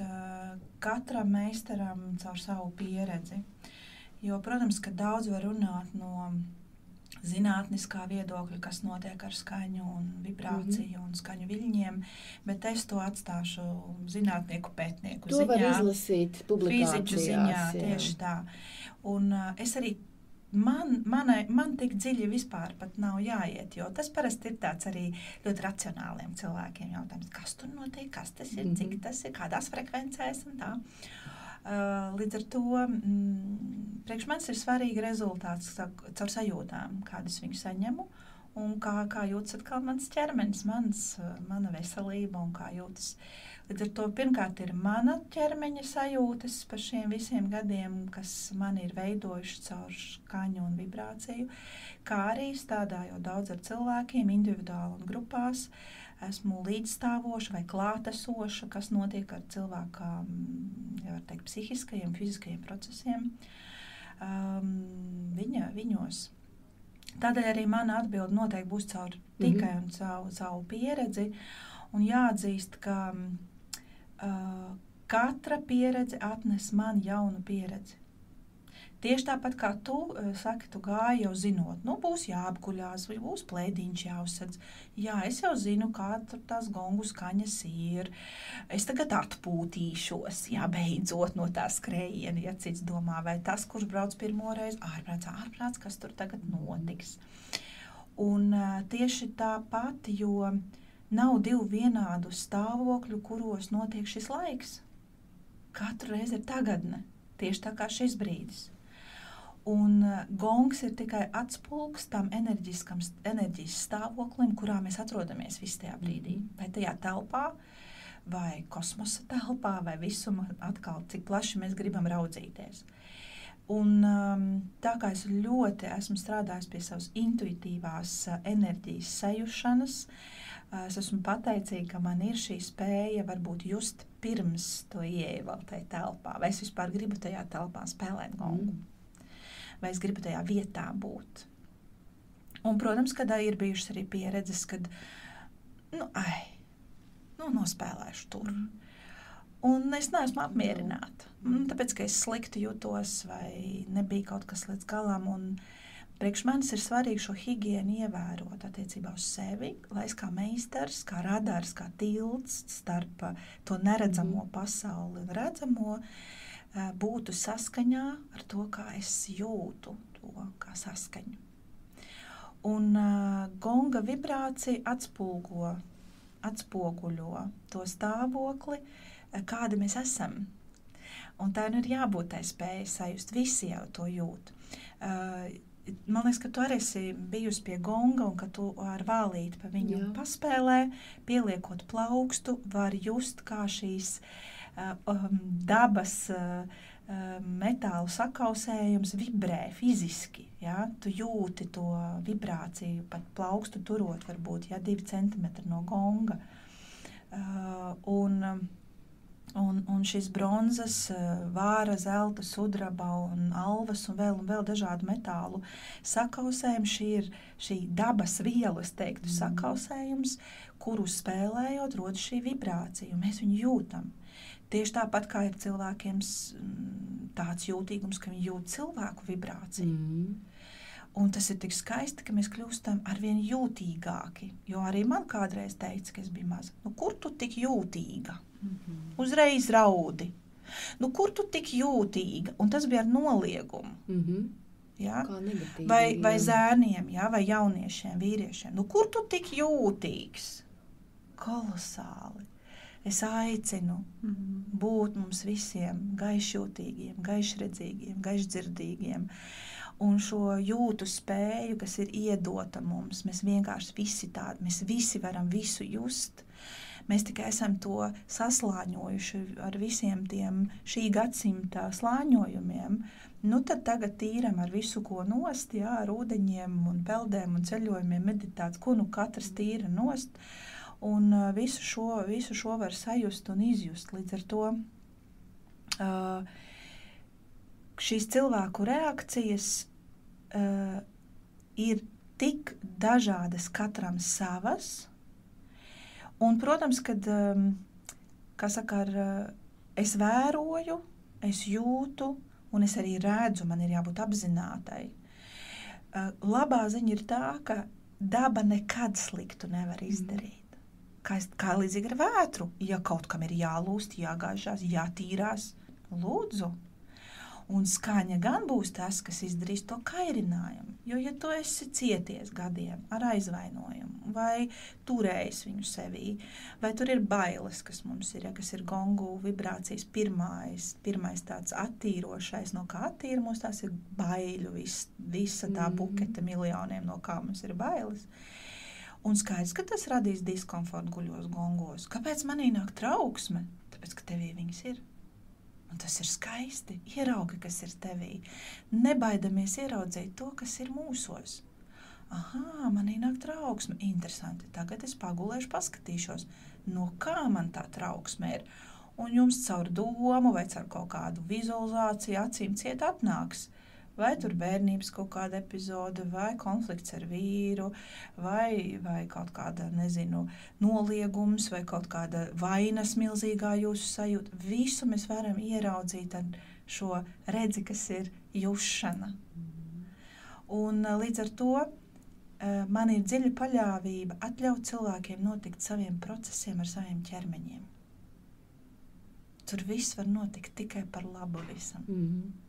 katram meistaram caur savu pieredzi. Jo, protams, ka daudz var runāt no zinātniskā viedokļa, kas notiek ar skaņu, un vibrāciju un skaņu viļņiem, bet es to atstāšu zinātnieku pētnieku To var ziņā. izlasīt Fiziķu publikācijās. ziņā, jā. tieši tā. Un uh, es arī, man, manai, man tik dziļi vispār pat nav jāiet, jo tas parasti ir tāds arī ļoti racionāliem cilvēkiem jautājums, kas tur notiek, kas tas ir, Mhm. cik tas ir, kādās frekvencēs un tā. Uh, līdz ar to mm, priekš manis ir svarīgi rezultāts caur sajūtām, kādas viņu saņemu. Un kā, kā jūtas atkal mans ķermenis, mans, uh, mana veselība un kā jūtas. Līdz ar to pirmkārt ir mana ķermeņa sajūtas par šiem visiem gadiem, kas man ir veidojuši caur skaņu un vibrāciju, kā arī strādājot daudz ar cilvēkiem, individuāli un grupās. Esmu līdzstāvoša vai klātesoša, kas notiek ar cilvēka teikt, psihiskajiem, fiziskajiem procesiem um, viņa, viņos. Tādēļ arī mana atbilde noteikti būs caur tikai un savu, savu pieredzi. Un jāatzīst, ka uh, katra pieredze atnes man jaunu pieredzi. Tieši tāpat kā tu uh, saki, tu gāji jau zinot, nu būs jāapguļās, vai būs plēdiņš jāuzsedz. Jā, es jau zinu, kāda tur tās gongu skaņas ir. Es tagad atpūtīšos, jā, beidzot no tā skrējiena, ja cits domā, vai tas, kurš brauc pirmo reizi, ārprāts, ārprāts, kas tur tagad notiks. Un uh, tieši tāpat, jo nav divu vienādu stāvokļu, kuros notiek šis laiks. Katru reizi ir tagadne, tieši tā kā šis brīdis. Un uh, gongs ir tikai atspulgs tam enerģijas stāvoklim, kurā mēs atrodamies visā tajā brīdī. Vai tajā telpā, vai kosmosa telpā, vai visuma atkal, cik plaši mēs gribam raudzīties. Un, um, tā kā es ļoti esmu strādājis pie savas intuitīvās uh, enerģijas sajūšanas, uh, es esmu pateicīga, ka man ir šī spēja varbūt just pirms to ieeju vēl tajā telpā. Vai es vispār gribu tajā telpā spēlēt gongu, Mm. Vai es gribu tajā vietā būt. Un, protams, kad ir bijušas arī pieredzes, kad, nu, ai, nu, nospēlēšu tur. Un es neesmu apmierināta. Mm, Tāpēc, ka es slikti jūtos, vai nebija kaut kas līdz galam. un Priekš manis ir svarīgi šo higiēnu ievērot attiecībā uz sevi, lai es kā meistars, kā radars, kā tilts starp to neredzamo pasauli un redzamo, uh, būtu saskaņā ar to, kā es jūtu to saskaņu. Un uh, gonga vibrācija atspūgo, atspoguļo to stāvokli, kādi mēs esam. Un tā nu ir jābūt tai spējai sajust. Visi jau to jūt. Uh, man liekas, ka tu arī esi bijusi pie gonga un ka tu ar vālīti pa viņu Jā. paspēlē, pieliekot plaukstu, var just kā šīs uh, dabas uh, uh, metālu sakausējums vibrē fiziski. Ja? Tu jūti to vibrāciju, pat plaukstu turot varbūt ja, divi centimetri no gonga. Uh, un, um, Un, un šis bronzas, eh, vāra, zelta, sudraba un alvas un vēl, un vēl dažādu metālu sakausējums. Šī ir šī dabas viela, es teiktu, sakausējums, kuru spēlējot rodas šī vibrācija, un mēs viņu jūtam. Tieši tāpat kā ir cilvēkiem mm, tāds jūtīgums, ka viņi jūt cilvēku vibrāciju. Mm. Un tas ir tik skaisti, ka mēs kļūstam ar vien jūtīgāki. Jo arī man kādreiz teica, ka es biju maza. Nu, kur tu tik jūtīga? Uzreiz raudi. Nu, kur tu tik jūtīga? Un tas bija ar noliegumu. Mm -hmm. Ja? Negatīvi. Vai, vai zēniem, ja? vai jauniešiem, vīriešiem. Nu, kur tu tik jūtīgs? Kolosāli. Es aicinu Mhm. būt mums visiem gaišjūtīgiem, gaišredzīgiem, gaišdzirdīgiem. Un šo jūtu spēju, kas ir iedota mums, mēs vienkārši visi tādi, mēs visi varam visu just. Mēs tikai esam to saslāņojuši ar visiem tiem šī gadsimta slāņojumiem. Nu, tad tagad tīram ar visu, ko nost, jā, ar ūdeņiem, un peldēm un ceļojumiem, meditācijām, ko nu katrs tīra nost. Un uh, visu šo, visu šo var sajust un izjust. Līdz ar to uh, šīs cilvēku reakcijas uh, ir tik dažādas, katram savas. Un, protams, kad um, saka, ar, uh, es vēroju, es jūtu, un es arī redzu, man ir jābūt apzinātai. Uh, labā ziņa ir tā, ka daba nekad sliktu nevar izdarīt. Kā, kā līdzīgi ar vētru, ja kaut kam ir jālūst, jāgāžās, jātīrās, lūdzu. Un skaņa gan būs tas, kas izdarīs to kairinājumu. Jo, ja tu esi cieties gadiem ar aizvainojumu, vai turējis viņu sevī, vai tur ir bailes, kas mums ir, ja, kas ir gongu vibrācijas pirmais, pirmais tāds attīrošais, no kā attīra mums tās ir baiļu, vis, visa tā Mhm. bukete miljoniem, no kā mums ir bailes. Un skaidrs, ka tas radīs diskomfortu guļos gongos. Kāpēc manī nāk trauksme? Tāpēc, ka tevī viņas ir. Un tas ir skaisti. Ieraugi, kas ir tevī. Nebaidamies ieraudzīt to, kas ir mūsos. Ah, man ienāk trauksme. Interesanti. Tagad es pagulēšu, paskatīšos, no kā man tā trauksme ir. Un jums caur domu vai caur kaut kādu vizualizāciju acīm ciet atnāks. Vai tur bērnības kaut kāda epizode, vai konflikts ar vīru, vai, vai kaut kāda, nezinu, noliegums, vai kaut kāda vainas milzīgā jūsu sajūta. Visu mēs varam ieraudzīt ar šo redzi, kas ir jušana. Un eh, līdz ar to eh, man ir dziļa paļāvība atļaut cilvēkiem notikt saviem procesiem ar saviem ķermeņiem. Tur viss var notikt tikai par labu visam. Mm -hmm.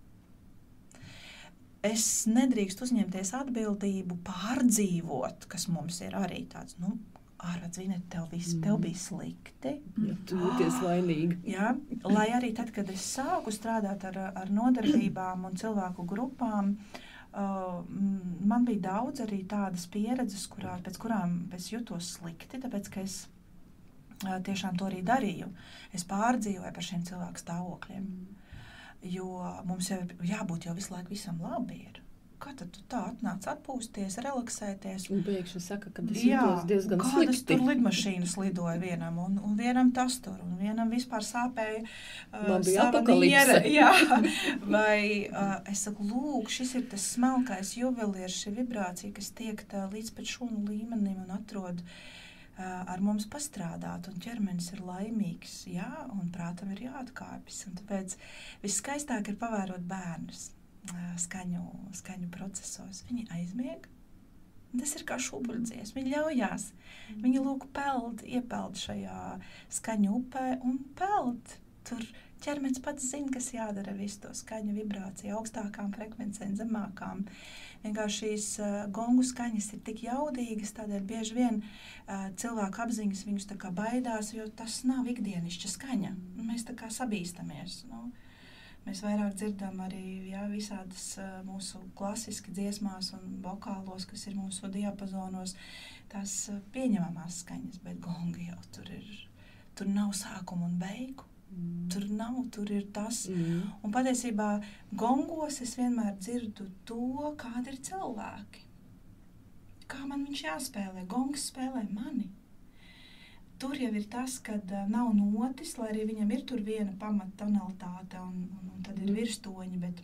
Es nedrīkstu uzņemties atbildību pārdzīvot, kas mums ir arī tāds, nu, ārā zini, tev, viss, Mhm. tev bija slikti. Ja tu jūties vainīgi. Jā, lai arī tad, kad es sāku strādāt ar, ar nodarbībām un cilvēku grupām, uh, mm, man bija daudz arī tādas pieredzes, kurā, pēc kurām es jutos slikti, tāpēc ka es uh, tiešām to arī darīju. Es pārdzīvoju par šiem cilvēku stāvokļiem, jo mums jau ir jābūt jau visu laiku visam labi. Ir. Kā tad tu tā atnāc atpūsties, relaksēties? Un pēkšņi saka, ka Jā, jūtos diezgan kādas slikti. tur lidmašīnas lidoja vienam, un, un vienam tas tur, un vienam vispār sāpēja. uh, Man bija sava apokalipse. niere, Jā, vai uh, es saku, lūk, šis ir tas smalkais juvelieris, šī vibrācija, kas tiek tā līdz pat šūnu līmenim un atrod uh, ar mums pastrādāt, un ķermenis ir laimīgs, jā, un prātam ir jāatkāpjas. Tāpēc viskaistāk ir pavērot bērnus uh, skaņu, skaņu procesos. Viņi aizmieg. Tas ir kā šūpuļdzies. Viņi ļaujās. Viņi lūk peld, iepeld šajā skaņu upē un peld. Tur ķermenis pats zina, kas jādara ar visu to skaņu vibrāciju, augstākām frekvencēm, zemākām. Vienkārši šīs uh, gongu skaņas ir tik jaudīgas, tādēļ bieži vien uh, cilvēku apziņas viņus baidās, jo tas nav ikdienišķa skaņa. Mēs tā kā sabīstamies. Nu, Mēs vairāk dzirdam arī jā, visādas uh, mūsu klasiski dziesmās un vokālos, kas ir mūsu diapazonos, tās uh, pieņemamās skaņas, bet gongi jau tur ir. Tur nav sākuma un beigu. Tur nav, tur ir tas. Mm. Un patiesībā gongos es vienmēr dzirdu to, kādi ir cilvēki. Kā man viņš jāspēlē? Gongs spēlē mani. Tur jau ir tas, ka uh, nav notis, lai arī viņam ir tur viena pamattonalitāte, un, un, un tad ir mm. virstoņi. Bet,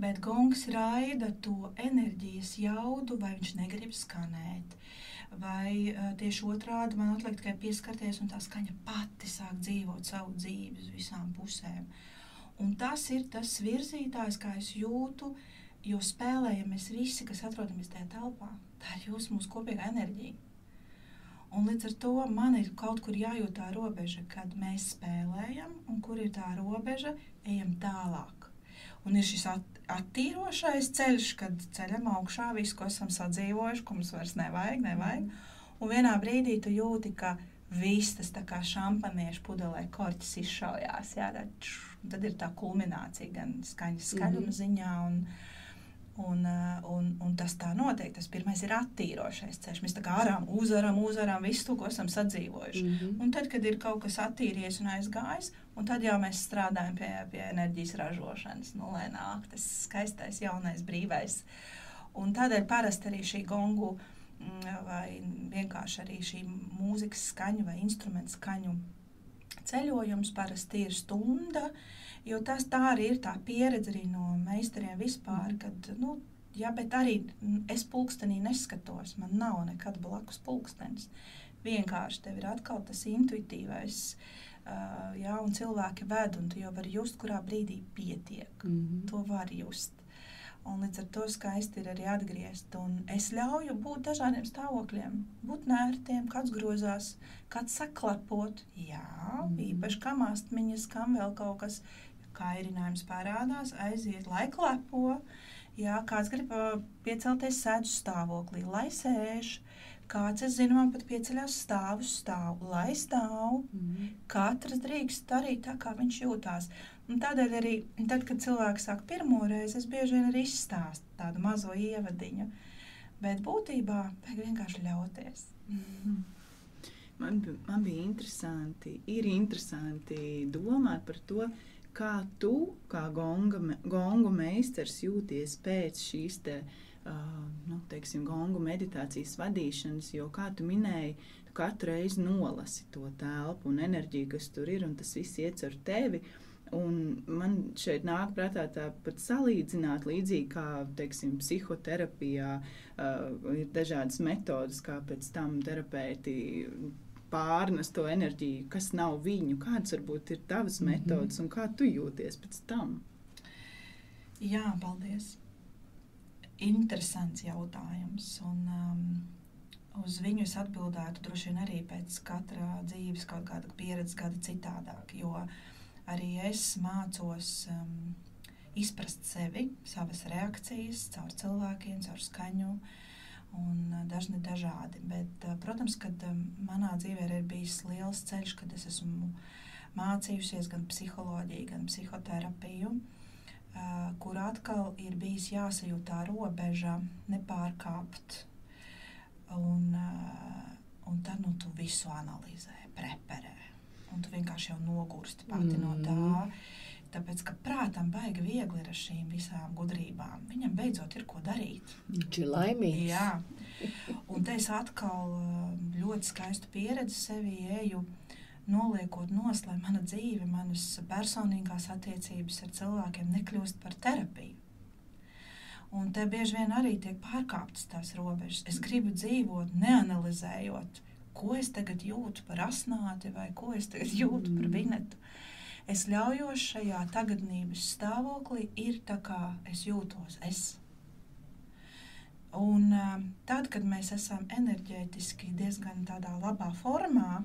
bet gongs raida to enerģijas jaudu, vai viņš negrib skanēt. Vai uh, tieši otrādi man atliek tikai pieskarties, un tā skaņa pati sāk dzīvot savu dzīvi uz visām pusēm. Un tas ir tas virzītājs, kā es jūtu, jo spēlējam mēs visi, kas atrodamies tajā telpā. Tā ir jūsu mūsu kopīgā enerģija. Un līdz ar to man ir kaut kur jājūt tā robeža, kad mēs spēlējam, un kur ir tā robeža, ejam tālāk. Un ir šis at attīrošais ceļš, kad ceļam augšā visu, ko esam sadzīvojuši, ko mums vairs nevajag, nevajag. Un vienā brīdī tu jūti, ka viss tas kā šampaniešu pudelē korķis izšaujās. Jā, tad ir tā kulminācija gan skaņas skaļuma mm -hmm. ziņā. Un, Un, eh, un, un tas tā notiek. Tas pirmais ir attīrošais ceļš. Mēs tā kā arām, uzvaram, uzvaram visu to, ko esam sadzīvojuši. Mm -hmm. Un tad, kad ir kaut kas attīrījies un aizgājis, un tad jau mēs strādājam pie, pie enerģijas ražošanas, nu, lai nāk tas skaistais, jaunais, brīvais. Un tādēļ parasti arī šī gongu mm, vai vienkārši arī šī mūzikas skaņu vai instrumentu skaņu ceļojums parasti ir stunda. Uh, Jo tas tā arī ir tā pieredze arī no meistariem vispār, kad, nu, jā, bet arī es pulkstenī neskatos, man nav nekad blakus pulkstenis. Vienkārši tev ir atkal tas intuitīvais, uh, jā, un cilvēki ved, un tu jau vari just, kurā brīdī pietiek. Mm -hmm. To var just. Un līdz ar to skaisti ir arī atgriezt. Un es ļauju būt dažādiem stāvokļiem, būt nērtiem, kāds grozās, kāds saklepot. Jā, mm īpaši kam astmiņas, kam vēl kaut kas kairinājums parādās, aiziet, lai klepo. Jā, kāds grib piecelties sēdzu stāvoklī, lai sēž. Kāds, es zinu, man pat pieceļās stāvu stāv, lai stāv. Mm. Katrs drīkst darīt tā, kā viņš jūtās. Un tādēļ arī, tad, kad cilvēks sāk pirmo reizi, es bieži vien arī izstāstu tādu mazo ievadiņu. Bet būtībā vajag vienkārši ļauties. Mm. Man, man bija interesanti, ir interesanti domāt par to, uh, kā tu, kā gonga, gongu meistars, jūties pēc šīs te, uh, nu, teiksim, gongu meditācijas vadīšanas, jo, kā tu minēji, tu katru reizi nolasi to telpu un enerģiju, kas tur ir, un tas viss iet ar tevi. Un man šeit nāk prātā tāpat salīdzināt, līdzīgi kā teiksim, psihoterapijā uh, ir dažādas metodas, kā pēc tam terapeiti pārnes to enerģiju, kas nav viņu, kādas varbūt ir tavas -hmm. metodas un kā tu jūties pēc tam? Jā, paldies. Interesants jautājums. Un, um, uz viņu es atbildētu droši vien arī pēc katra dzīves kaut kāda pieredzes, gada citādāk. Jo arī es mācos um, izprast sevi, savas reakcijas, caur cilvēkiem, caur skaņu. Uh, un dažni dažādi. Bet, protams, ka manā dzīvē ir bijis liels ceļš, kad es esmu mācījusies gan psiholoģiju, gan psihoterapiju, kur atkal ir bijis jāsajūt tā robeža, nepārkāpt. Un, un tad nu, tu visu analizē, preparē. Un tu vienkārši jau nogursti pati mm. no tā. Tāpēc, ka prātam baigi viegli ir ar šīm visām gudrībām. Viņam beidzot ir ko darīt. Viņš ir laimīgs. Jā, un te es atkal um, ļoti skaistu pieredzi sevi eju, noliekot nos, lai mana dzīve, manas personīgās attiecības ar cilvēkiem nekļūst par terapiju. Un te bieži vien arī tiek pārkāptas tās robežas. Es gribu dzīvot, neanalizējot, ko es tagad jūtu par asnāti vai ko es tagad jūtu par mm. vinetu. Es ļaujos šajā tagadnības stāvoklī, ir tā kā es jūtos. Es. Un uh, tad, kad mēs esam enerģētiski diezgan tādā labā formā,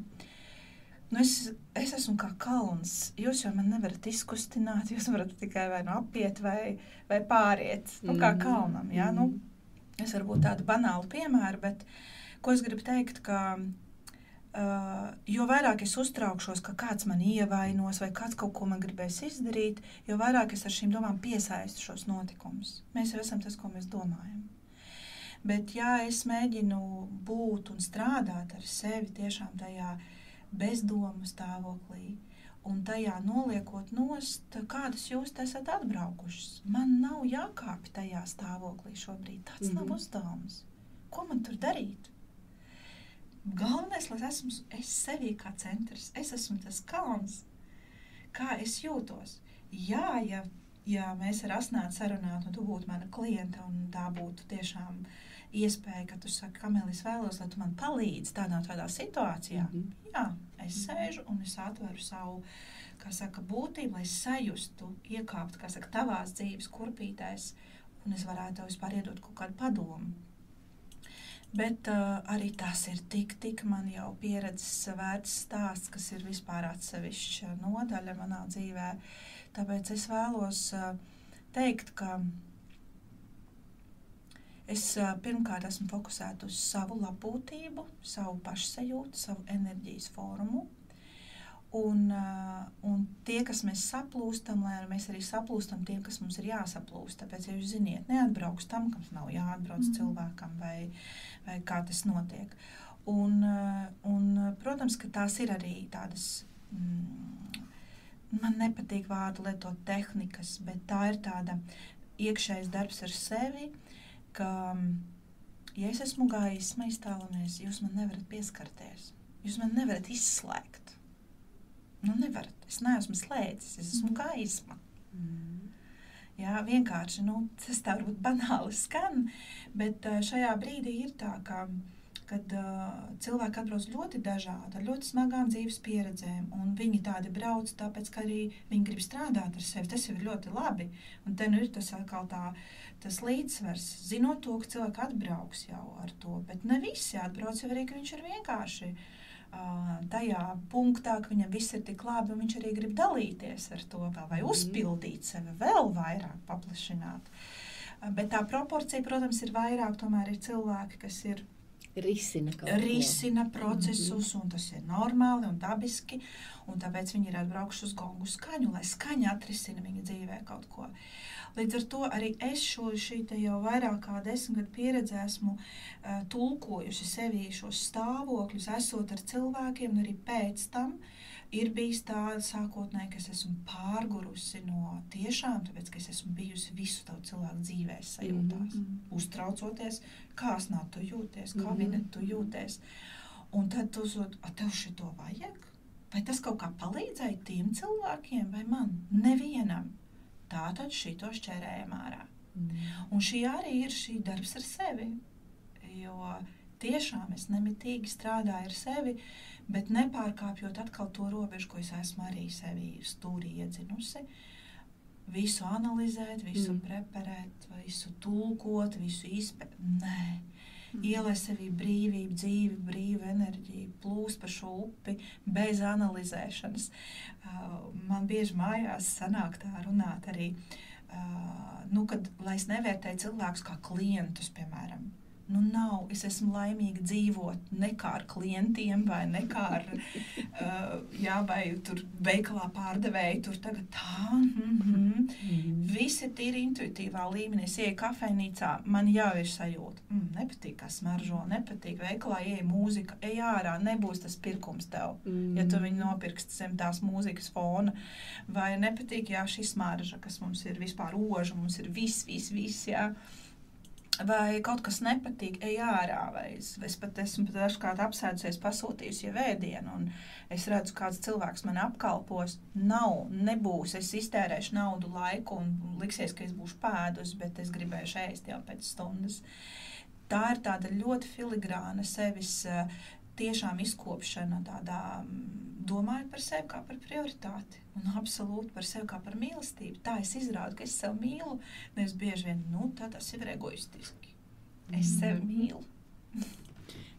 Nu es, es esmu kā kalns. Jūs jau man nevarat izkustināt. Jūs varat tikai vai nu apiet, vai, vai pāriet. Nu, kā Mhm. kalnam. Ja? Nu, es varu būt tāda banāla piemēra, bet ko es gribu teikt, ka uh, jo vairāk es uztraukšos, ka kāds man ievainos vai kāds kaut ko man gribēs izdarīt, jo vairāk es ar šīm domām piesaistu šos notikumus. Mēs jau esam tas, ko mēs domājam. Bet, ja es mēģinu būt un strādāt ar sevi tiešām tajā bezdomu stāvoklī, un tajā noliekot nost, kādas jūs esat atbraukušas, man nav jākāpj tajā stāvoklī šobrīd. Tas mm -hmm. nav Mhm. uzdevums. Ko man tur darīt? Galvenais, lai esmu es sevī kā centrs, es esmu tas kalns, kā es jūtos. Jā, ja, ja mēs ar asnātu sarunātu, un tu būtu mana klienta, un tā būtu tiešām iespēja, ka tu saki, Kamēl, es vēlos, lai tu man palīdzi tādā tādā situācijā. Mhm. Jā, es sēžu un es atveru savu kā saka, būtību, lai sajustu, iekāptu, kā saka, tavās dzīves kurpītēs, un es varētu tev vispār iedot kaut kādu padomu. Bet uh, arī tas ir tik, tik man jau pieredzes vērts stāsts, kas ir vispār atsevišķa nodaļa manā dzīvē. Tāpēc es vēlos uh, teikt, ka es uh, pirmkārt esmu fokusēta uz savu labklājību, savu pašsajūtu, savu enerģijas formu. Un, uh, un tie, kas mēs saplūstam, lai mēs arī saplūstam tiem, kas mums ir jāsaplūst. Tāpēc, ja jūs ziniet, neatbrauks tam, kam nav jāatbrauc mm. cilvēkam, vai, vai kā tas notiek. Un, uh, un, protams, ka tās ir arī tādas, mm, man nepatīk vārdu lietot tehnikas, bet tā ir tāda iekšējs darbs ar sevi, ka, ja es esmu gaisma, iztālamies, jūs man nevarat pieskarties, jūs man nevarat izslēgt. Nu, nevarat. Es neesmu slēdzis, es esmu gaisma. Mm. Jā, vienkārši nu, tas tā varbūt banāli skan, bet uh, šajā brīdī ir tā, ka kad uh, cilvēki atbrauc ļoti dažādi, ar ļoti smagām dzīves pieredzēm, un viņi tādi brauc, tāpēc, ka arī viņi grib strādāt ar sevi. Tas ir ļoti labi. Un te nu ir tas atkal tā, tas līdzsvars, zinot to, ka cilvēki atbrauks jau ar to, bet ne visi atbrauc jau arī, ka viņš ir vienkārši uh, tajā punktā, ka viņam viss ir tik labi, un viņš arī grib dalīties ar to vēl, vai uzpildīt sevi vēl vairāk, paplašināt. Uh, bet tā proporcija, protams, ir vairāk, tomēr ir cilvēki, kas ir Risina risina procesus, un tas ir normāli un dabiski. Un tāpēc viņi ir atbraukuši uz gongu skaņu, lai skaņa atrisina viņa dzīvē kaut ko. Līdz ar to arī es šo jau vairāk kā desmit gadu pieredzi esmu uh, tulkojusi sevī šos stāvokļus, esot ar cilvēkiem, un arī pēc tam ir bijis tā sākotnēji, ka es esmu pārgurusi no tiešām, tāpēc, ka es esmu bijusi visu tavu cilvēku dzīvē sajūtās, mm -hmm. uztraucoties, kā asnā tu jūties, kā mm -hmm. vine tu jūties. Un tad tu uzdod, a tev šito vajag? Vai tas kaut kā palīdzēja tiem cilvēkiem vai man? Nevienam. Tā tad šito šķērējam ārā. Mm. Un šī arī ir šī darbs ar sevi. Jo tiešām es nemitīgi strādāju ar sevi, bet nepārkāpjot atkal to robežu, ko es esmu arī sevī stūrī iedzinusi. Visu analizēt, visu mm. preparēt, visu tulkot, visu izpēt. Nē, mm. ielaist sevī brīvību, dzīvi, brīvu enerģiju, plūst pa šo upi bez analizēšanas. Uh, man bieži mājās sanāk tā runāt arī, uh, nu, kad, lai es nevērtēju cilvēkus kā klientus, piemēram. Nu, nav. Es esmu laimīga dzīvot ne kā ar klientiem, vai ne kā ar, uh, jā, vai tur veikalā pārdevēju. Tur tagad tā, mm -hmm. mm. viss ir tīri intuitīvā līmenī. Es ieju kafejnīcā, man jau ir sajūta, mm, nepatīk, kā smaržo, nepatīk. Veikalā ieja mūzika, ej ārā, nebūs tas pirkums tev, mm. ja tu viņu nopirksi zem tās mūzikas fona. Vai nepatīk, jā, šī smarža, kas mums ir vispār oža, mums ir viss, viss, viss, jā vai kaut kas nepatīk, ej ārā. Vai es, es pat esmu pat dažkārt apsēdusies, pasūtījusi jau vēdienu, un es redzu, kāds cilvēks man apkalpos. Nav, nebūs. Es iztērēšu naudu, laiku, un liksies, ka es būšu pēdus, bet es gribēšu ēst jau pēc stundas. Tā ir tāda ļoti filigrāna sevis tiešām izkopšana, tādā domājot par sevi kā par prioritāti un absolūti par sevi kā par mīlestību. Tā es izrādu, ka es sevi mīlu. Nevis bieži vien, nu, tā tas ir egoistiski. Es sevi mīlu.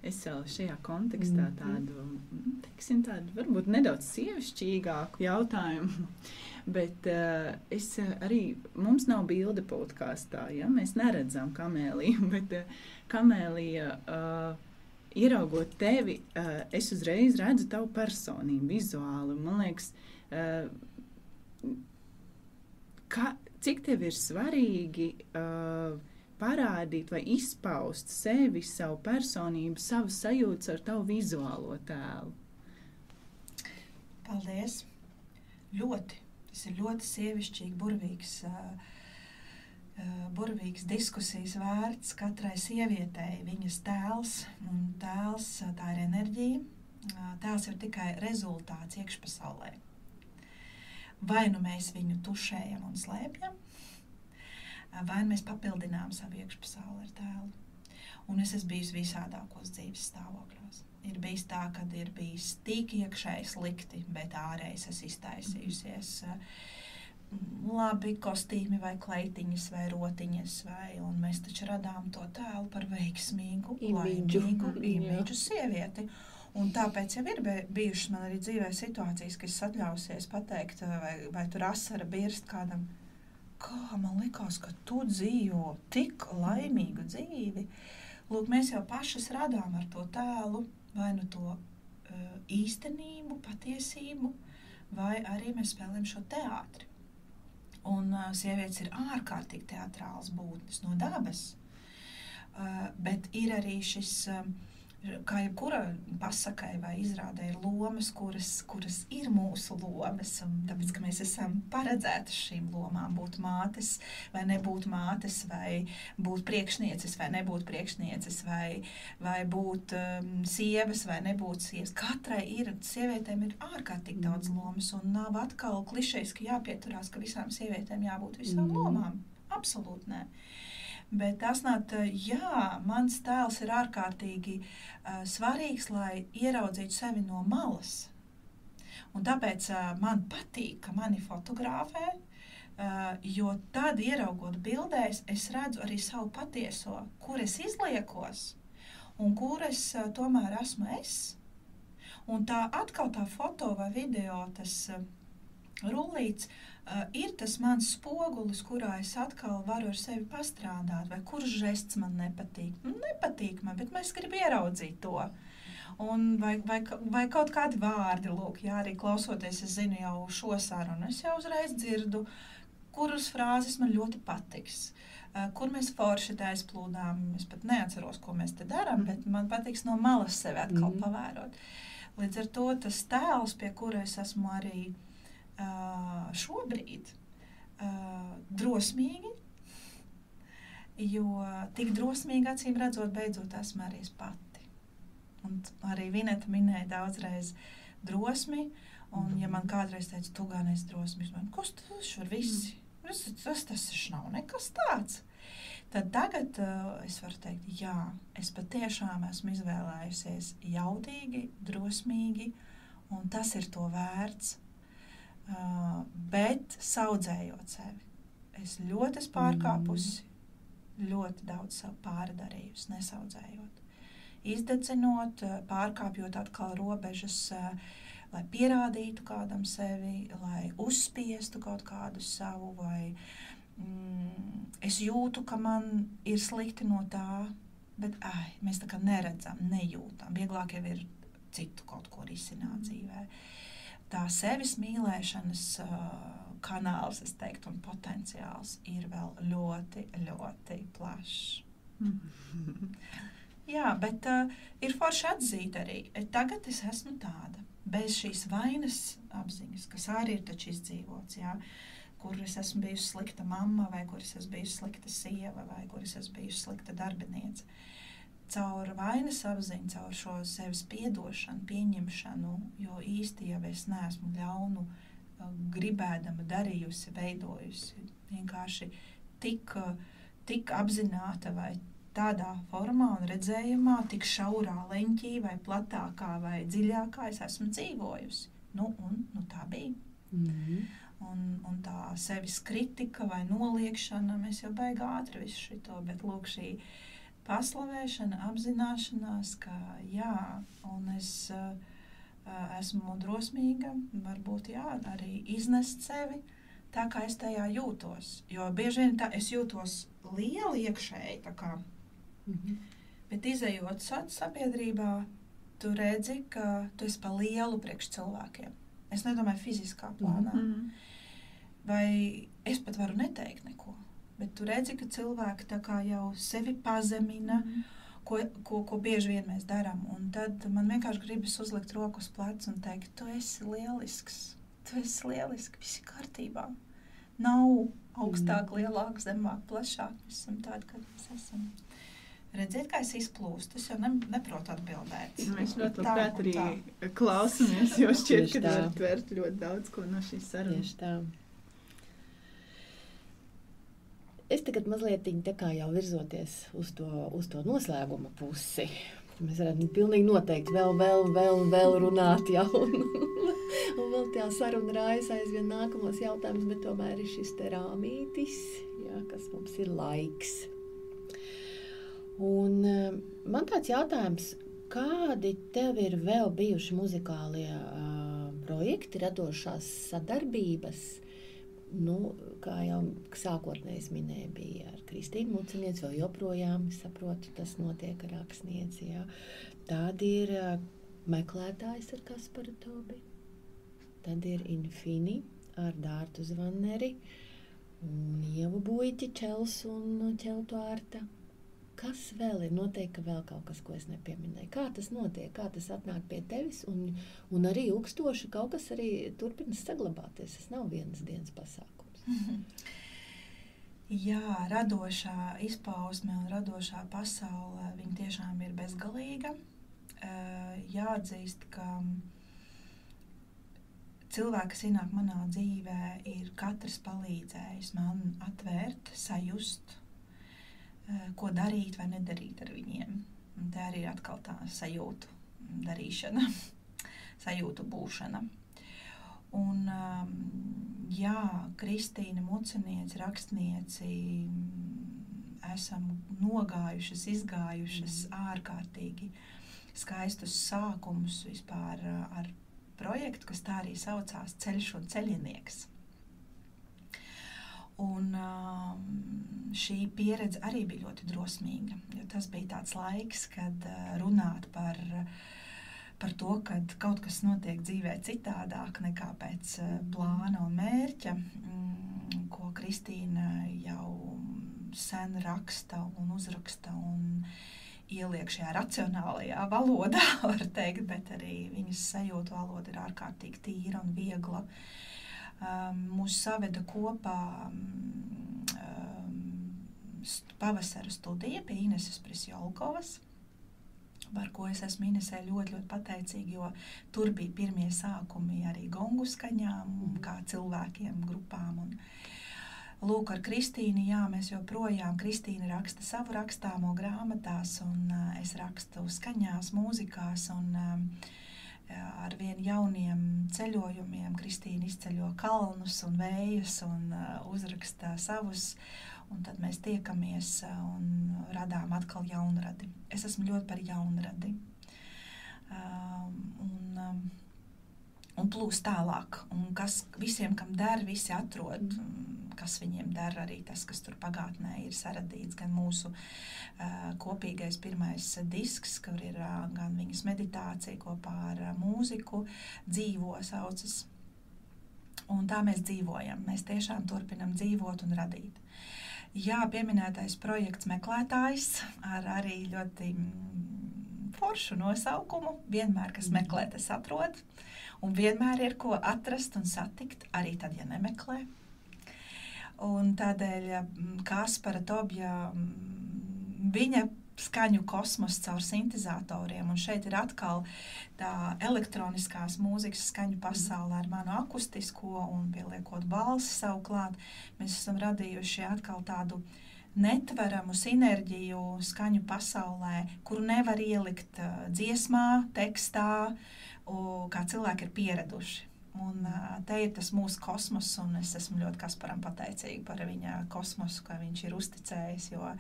es vēl šajā kontekstā Mhm. tādu, nu, teiksim, tādu varbūt nedaudz sievišķīgāku jautājumu. Bet uh, es uh, arī, mums nav bilde podkāstā, ja mēs neredzam kamēliju, bet uh, kamēlija. Uh, Ieraugot tevi, uh, es uzreiz redzu tavu personību, vizuāli. Man liekas, uh, ka, cik tev ir svarīgi uh, parādīt vai izpaust sevi, savu personību, savu sajūtu ar tavu vizuālo tēlu. Paldies! Ļoti. Tas ir ļoti sievišķīgi, burvīgs, uh, uh, burvīgs diskusijas vērts katrai sievietei. Viņas tēls un tēls uh, tā ir enerģija. Uh, tēls ir tikai rezultāts iekšpasaulē. Vai nu mēs viņu tušējam un slēpjam, vai mēs papildinām savu iekšpasauli ar tēlu. Un es esmu bijis visādākos dzīves stāvokļos. Ir bijis tā, ka ir bijis tik iekšēji slikti, bet ārēji es iztaisījusies. mm, Labi, kostīmi, vai kleitiņas, vai rotiņas, vai, mēs taču radām to tēlu par veiksmīgu, Imidžu. laimīgu, imīģu sievieti. Un tāpēc jau ir bi- bijušas man arī dzīvē situācijas, kad es atļausies pateikt, vai, vai tur asara birst kādam. Kā man likās, ka tu dzīvo tik laimīgu dzīvi. Lūk, mēs jau pašas radām ar to tēlu, vai nu to uh, īstenību, patiesību, vai arī mēs spēlējam šo teātri. Un uh, sievietes ir ārkārtīgi teātrāls būtnes no dabas. Uh, bet ir arī šis, um, kā jebkura pasakai vai izrādē, ir lomas, kuras, kuras ir mūsu lomas. Tāpēc, ka mēs esam paredzētas šīm lomām, būt mātes vai nebūt mātes, vai būt priekšnieces vai nebūt priekšnieces, vai, vai būt um, sievas vai nebūt sievas. Katrai ir, sievietēm ir ārkārtīgi daudz lomas, un nav atkal klišejs, ka jāpieturās, ka visām sievietēm jābūt visām Mhm. lomām. Absolūti nē. Bet tā, jā, mans tēls ir ārkārtīgi uh, svarīgs, lai ieraudzītu sevi no malas. Un tāpēc uh, man patīk, ka mani fotografē, uh, jo tad, ieraugot bildēs, es redzu arī savu patieso, kur es izliekos un kur es uh, tomēr esmu es. Un tā atkal tā foto vai video, tas uh, rullīts, uh, ir tas mans spogulis, kurā es atkal varu ar sevi pastrādāt, vai kurš žests man nepatīk. Nu, nepatīk man, bet es gribu ieraudzīt to. Un vai, vai, vai kaut kādi vārdi, lūk, jā, arī klausoties, es zinu jau šo sarunu, es jau uzreiz dzirdu, kuras frāzes man ļoti patiks. Uh, kur mēs forši tā aizplūdām, es pat neatceros, ko mēs te darām, bet man patiks no malas sevi atkal Mhm. pavērot. Līdz ar to tas tēls, pie kura es esmu arī uh, šobrīd, drosmīgi, jo tik drosmīgi acīm redzot, beidzot esmu arī es pati. Un arī Vineta minēja daudzreiz drosmi, un ja man kādreiz teica, tu gan esi drosmīgs, man kas tas ir visi? Tas, tas, tas nav nekas tāds. Tad tagad uh, es varu teikt, jā, es patiešām esmu izvēlējusies jaudīgi, drosmīgi, un tas ir to vērts. Uh, bet saudzējot sevi, es ļoti esmu pārkāpusi, ļoti daudz sev pārdarījusi, nesaudzējot. Izdedzinot, uh, pārkāpjot atkal robežas, uh, lai pierādītu kādam sevi, lai uzspiestu kaut kādu savu, vai mm, es jūtu, ka man ir slikti no tā, bet ai, mēs tā kā neredzam, nejūtam. Vieglāk jau ir citu kaut ko risināt dzīvē. Tā sevis mīlēšanas uh, kanāls, es teiktu, un potenciāls ir vēl ļoti, ļoti plašs. Jā, bet uh, ir forši atzīt arī, e, tagad es esmu tāda, bez šīs vainas apziņas, kas arī ir taču izdzīvots, jā, kur es esmu bijusi slikta mamma, vai kur es esmu bijusi slikta sieva, vai kur es esmu bijusi slikta darbiniece. Caur vainas apziņu, caur šo sevis piedošanu, pieņemšanu, jo īsti jau es neesmu ļaunu uh, gribēdama darījusi, veidojusi, vienkārši tik, uh, tik apzināta vai tādā formā un redzējumā, tik šaurā leņķī, vai platākā, vai dziļākā es esmu dzīvojusi. Nu, un, nu, tā bija. Mhm. Un, un tā sevis kritika vai noliekšana, mēs jau beigām ātri visu šo, bet lūk, šī paslavēšana, apzināšanās, ka jā, un es uh, esmu drosmīga, varbūt jā, arī iznest sevi tā, kā es tajā jūtos. Jo bieži vien tā es jūtos liela iekšēji, kā, mm -hmm. bet izējot sabiedrībā, tu redzi, ka tu esi pa lielu priekš cilvēkiem. Es nedomāju fiziskā plānā. Mm -hmm. Vai es pat varu neteikt neko, bet tu redzi, ka cilvēki jau sevi pazemina. Mm ko, ko, ko bieži vien mēs darām. Tad man vienkārši gribas uzlikt roku uz pleca un teikt, tu esi lielisks. Tu esi lielisks, viss ir kārtībā. Nav augstāk, mm. lielāk, zemāk, plašāk. Mēs esam tādi, kādi mēs esam. Redziet, kā es izplūstu. Es jau ne, neprotu atbildēt. Mēs ļoti labprāt arī tā. klausāmies, jo šķiet, ka var tvert ļoti daudz ko no šīs sarunas. Es tagad mazliet jau virzoties uz to, uz to noslēguma pusi. Mēs varētu pilnīgi noteikti vēl, vēl, vēl, vēl runāt, ja, un, un vēl tā saruna rājas aizvien nākamos jautājumus, bet tomēr ir šis rāmītis, ja, kas mums ir laiks. Un, eh, man tāds jautājums, kādi tev ir vēl bijuši muzikālie uh, projekti, radošās sadarbības? Nu, kā jau sākotnēji minēja, bija ar Kristīnu Mucinieci, vēl joprojām saprotu, tas notiek ar rakstnieci. Jā. Tāda ir meklētājs ar Kasparu Tobi. Tad ir Infini ar Dārtu Zvanneri Ievu Buļķi, Čels un Ķeltu Ārta. Kas vēl ir? Noteikti vēl kaut kas, ko es nepieminēju. Kā tas notiek, kā tas atnāk pie tevis, un, un arī ilgstoši kaut kas arī turpinās saglabāties. Tas nav vienas dienas pasākums. Mm -hmm. Jā, radošā izpausme un radošā pasaule tiešām ir bezgalīga. Jāatzīst, ka cilvēki, kas ienāk manā dzīvē, ir katrs palīdzējis man atvērt, sajust Eh, ko darīt vai nedarīt ar viņiem. Un tā arī ir atkal tā sajūtu darīšana, sajūtu būšana. Un, um, jā, Kristīna Muciniece, rakstnieci, esam nogājušas, izgājušas mm. ārkārtīgi skaistus sākumus vispār uh, ar projektu, kas tā arī saucās Ceļš un ceļinieks. Un um, šī pieredze arī bija ļoti drosmīga. Tas bija tāds laiks, kad uh, runāt par, par to, ka kaut kas notiek dzīvē citādāk nekā pēc uh, plāna un mērķa, mm, ko Kristīna jau sen raksta un uzraksta. Un, ieliek šajā racionālajā valodā, var teikt, bet arī viņas sajūta valoda ir ārkārtīgi tīra un viegla. Uh, mūs saveda kopā pavasara studija pie Ineses Prisjolkovas, par ko es esmu Inesē ļoti, ļoti pateicīga, jo tur bija pirmie sākumi arī gongu skaņām, mm. kā cilvēkiem, grupām. Un, Lūk, ar Kristīnu, jā, mēs joprojām, Kristīna raksta savu rakstāmo grāmatās, un uh, es rakstu skaņās, mūzikās, un uh, ar vien jauniem ceļojumiem. Kristīna izceļo kalnus un vējus un uh, uzraksta savus, un tad mēs tiekamies uh, un radām atkal jaunradi. Es esmu ļoti par jaunradi. Um, un, um, un plūst tālāk. Un kas visiem, kam der, visi atrod, mm. kas viņiem der, arī tas, kas tur pagātnē ir saradīts. Gan mūsu uh, kopīgais pirmais disks, kur ir uh, gan viņas meditācija kopā ar uh, mūziku, dzīvo saucas. Un tā mēs dzīvojam. Mēs tiešām turpinam dzīvot un radīt. Jā, pieminētais projekts meklētājs ar arī ļoti mm, foršu nosaukumu. Vienmēr, kas meklē, tas atrod. Uh, Un vienmēr ir ko atrast un satikt, arī tad, ja nemeklē. Un tādēļ mm, Kaspara Tobja, mm, viņa skaņu kosmosu caur sintēzatoriem. Un šeit ir atkal tā elektroniskās mūzikas skaņu mhm. pasaule ar manu akustisko un pieliekot balsi savu klāt. Mēs esam radījuši atkal tādu netveramu sinerģiju skaņu pasaulē, kuru nevar ielikt uh, dziesmā, tekstā, kā cilvēki ir pieraduši. Un te ir tas mūsu kosmos, un es esmu ļoti Kasparam pateicīga par viņa kosmosu, ka viņš ir uzticējis. Jo,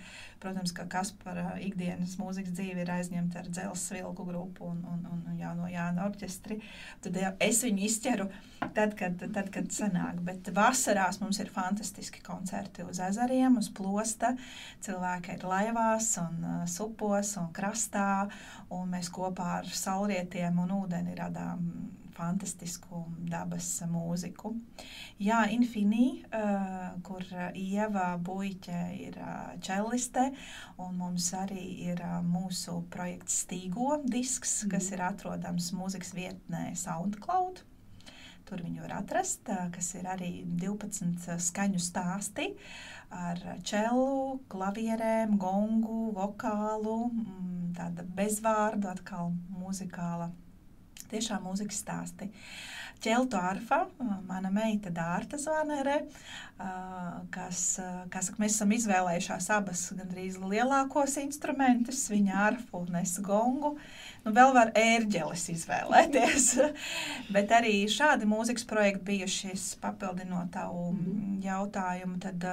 protams, ka Kaspara ikdienas mūzikas dzīve ir aizņemta ar dzelzceļa vilku grupu un, un, un, un Jāno Jāna orķestri. Tad ja, es viņu izķeru tad, kad, tad, kad sanāk. Bet vasarās mums ir fantastiski koncerti uz ezeriem, uz plosta. Cilvēki ir laivās un supos un krastā, un mēs kopā ar saulrietiem un ūdeni radām fantastisku dabas mūziku. Jā, Infinī, uh, kur Ieva Buļķe ir uh, čelliste, un mums arī ir uh, mūsu projekts Stīgo disks, mm. kas ir atrodams mūzikas vietnē SoundCloud. Tur viņu var atrast, kas ir arī 12 skaņu stāsti ar čelu, klavierēm, gongu, vokālu, mm, tāda bezvārdu, atkal muzikāla tiešām mūzikas stāsti. Ķeltu arfa, mana meita Dārta Zvanere, kas, kas mēs esam izvēlējušās abas gandrīz lielākos instrumentus, viņa arfu un es gongu. Nu, vēl var ērģeles izvēlēties, bet arī šādi mūzikas projekti bijušies papildinot tavu mm. jautājumu, tad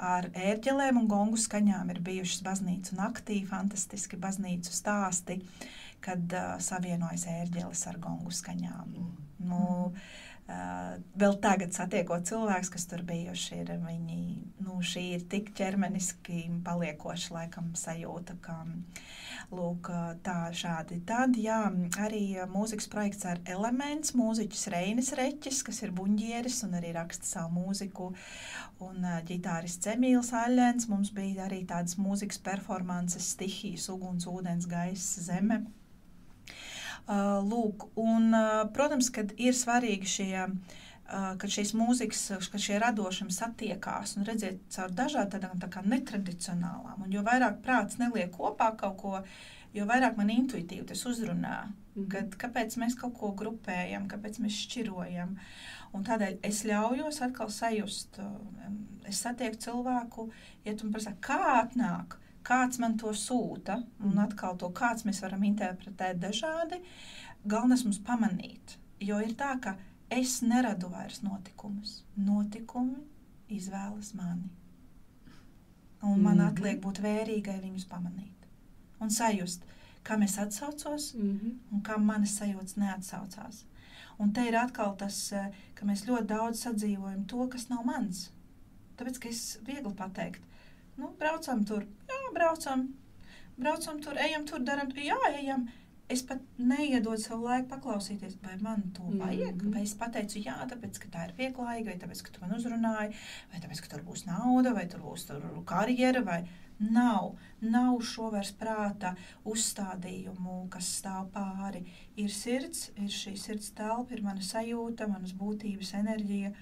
ar ērģelēm un gongu skaņām ir bijušas baznīcu naktī, fantastiski baznīcu stāsti. Uh, kad uh, savienojas ērģeles ar gongu skaņām. Nu, Uh, vēl tagad satiekot cilvēkus, kas tur bijuši, ir viņi, nu, šī ir tik ķermeniski paliekoša laikam sajūta, ka, lūk, tā šādi. Tad, jā, arī mūzikas projekts ar elements, mūziķis Reinis Reķis, kas ir buņģieris un arī raksta savu mūziku, un ģitārists Emīls Aļens, mums bija arī tādas mūzikas performances stihijas, uguns, ūdens, gaiss, zeme. Mm lūk, un, protams, kad ir svarīgi šie, kad šīs mūzikas, kad šie radošumi satiekās un redzēt caur dažādām tā kā netradicionālām, un jo vairāk prāts neliek kopā kaut ko, jo vairāk man intuitīvi tas uzrunā, mm. kad kāpēc mēs kaut ko grupējam, kāpēc mēs šķirojam. Un tādēļ es ļaujos atkal sajust, es satieku cilvēku, ja tu man prasa, kā atnāk, kāds man to sūta, un mm. atkal to kāds mēs varam interpretēt dažādi. Galvenais mums pamanīt, jo ir tā, ka es neradu vairs notikumus. Notikumi izvēlas mani. Un man mm -hmm. atliek būt vērīgai viņus pamanīt un sajust, kam es atsaucos mm -hmm. un kam manas sajūtas neatsaucās. Un te ir atkal tas, eh, ka mēs ļoti daudz sadzīvojam to, kas nav mans. Tāpēc, ka es viegli pateikt, Nu, braucam tur, jā, braucam, braucam tur, ejam tur, darām, jā, ejam. Es pat neiedodu savu laiku paklausīties, vai man to vajag. Mm -hmm. Vai es pateicu, jā, tāpēc, ka tā ir vieglāka, vai tāpēc, ka tu man uzrunāji, vai tāpēc, ka tur būs nauda, vai tur būs tur karjera. Vai... Nav, nav šo vairs prāta uzstādījumu, kas stāv pāri. Ir sirds, ir šī sirds telpa, ir mana sajūta, manas būtības enerģija. Uh,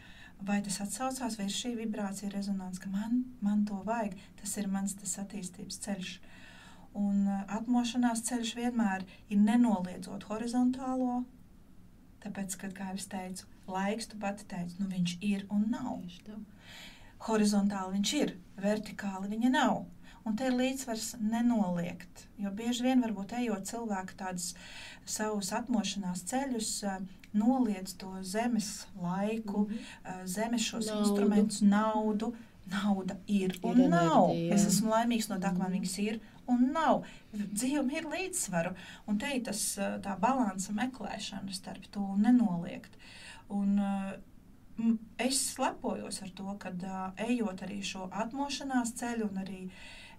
vai tas atsaucās, vai šī vibrācija, rezonance, ka man, man to vajag, tas ir mans tas attīstības ceļš. Un uh, atmošanās ceļš vienmēr ir nenoliedzot horizontālo, tāpēc, kad, kā es teicu, laiks, tu pati teici, nu viņš ir un nav. Horizontāli viņš ir, vertikāli viņa nav. Un te ir līdzsvars nenoliegt, jo bieži vien varbūt ejot cilvēku tādus savus atmošanās ceļus, uh, noliedz to zemes laiku, mm -hmm. zemes šos naudu. instrumentus, naudu. Nauda ir un ir nav. Enerģija, es esmu laimīgs no tā, ka man mhm. viņas ir un nav. Dzīve ir līdzsvaru, un te ir tas, tā balansa meklēšana starp to un nenoliegt. Un, uh, es lepojos ar to, ka uh, ejot arī šo atmošanās ceļu, un arī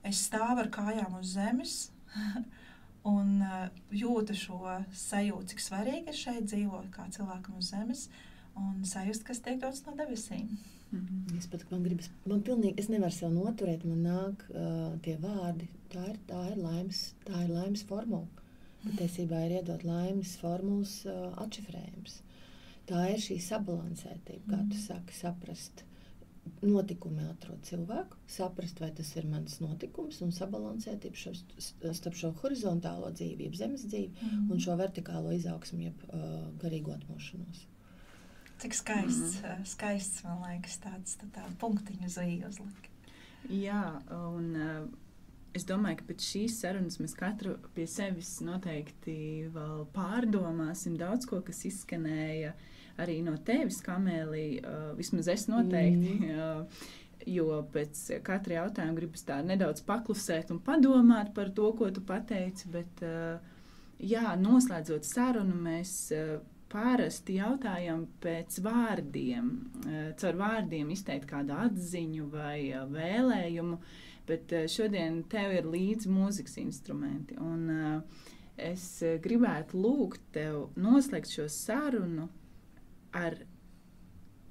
es stāvu ar kājām uz zemes. un uh, jūtu šo sajūtu, cik svarīgi ir šeit dzīvot kā cilvēkam uz zemes un sajust, kas tiek dots no debesīm. Mm -hmm. Es pat man gribas, man pilnīgi, es nevaru sev noturēt, man nāk uh, tie vārdi. Tā ir, tā ir laimes, tā ir laimes formula. Patiesībā ir iedot laimes formulas uh, atšifrējums. Tā ir šī sabalansētība, kā tu saki, saprast notikumi atrod cilvēku, saprast, vai tas ir mans notikums, un sabalansētība šo, starp šo horizontālo dzīvību, zemes dzīvi mm un šo vertikālo izaugsmu, jeb uh, garīgo atmošanos. Cik skaists, mm -hmm. skaists man liekas, tāds tā, tā punktiņu uz uzlikt. Jā, un uh, es domāju, ka pēc šīs sarunas mēs katru pie sevis noteikti vēl pārdomāsim daudz ko, kas izskanēja. Arī no tevis, Kamēlī, vismaz es noteikti. Mm. Jo pēc katra jautājuma gribas tā nedaudz paklusēt un padomāt par to, ko tu pateici. Bet, jā, noslēdzot sarunu, mēs parasti jautājam pēc vārdiem, caur vārdiem izteikt kādu atziņu vai vēlējumu. Bet šodien tev ir līdzi mūzikas instrumenti. Un, es gribētu lūgt tev noslēgt šo sarunu ar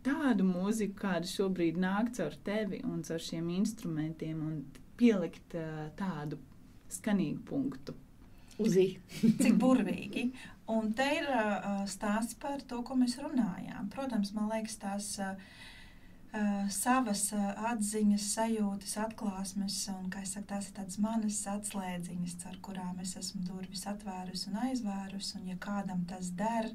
tādu mūziku, kāda šobrīd nāk caur tevi un caur šiem instrumentiem, un pielikt uh, tādu skanīgu punktu. Uzī. Cik burvīgi. Un te ir uh, stāsts par to, ko mēs runājām. Protams, man liekas, tās uh, uh, savas uh, atziņas, sajūtas, atklāsmes, un saku, tās ir tādas manas atslēdziņas, ar kurām es esmu durvis atvērusi un aizvērusi. Un, ja kādam tas der,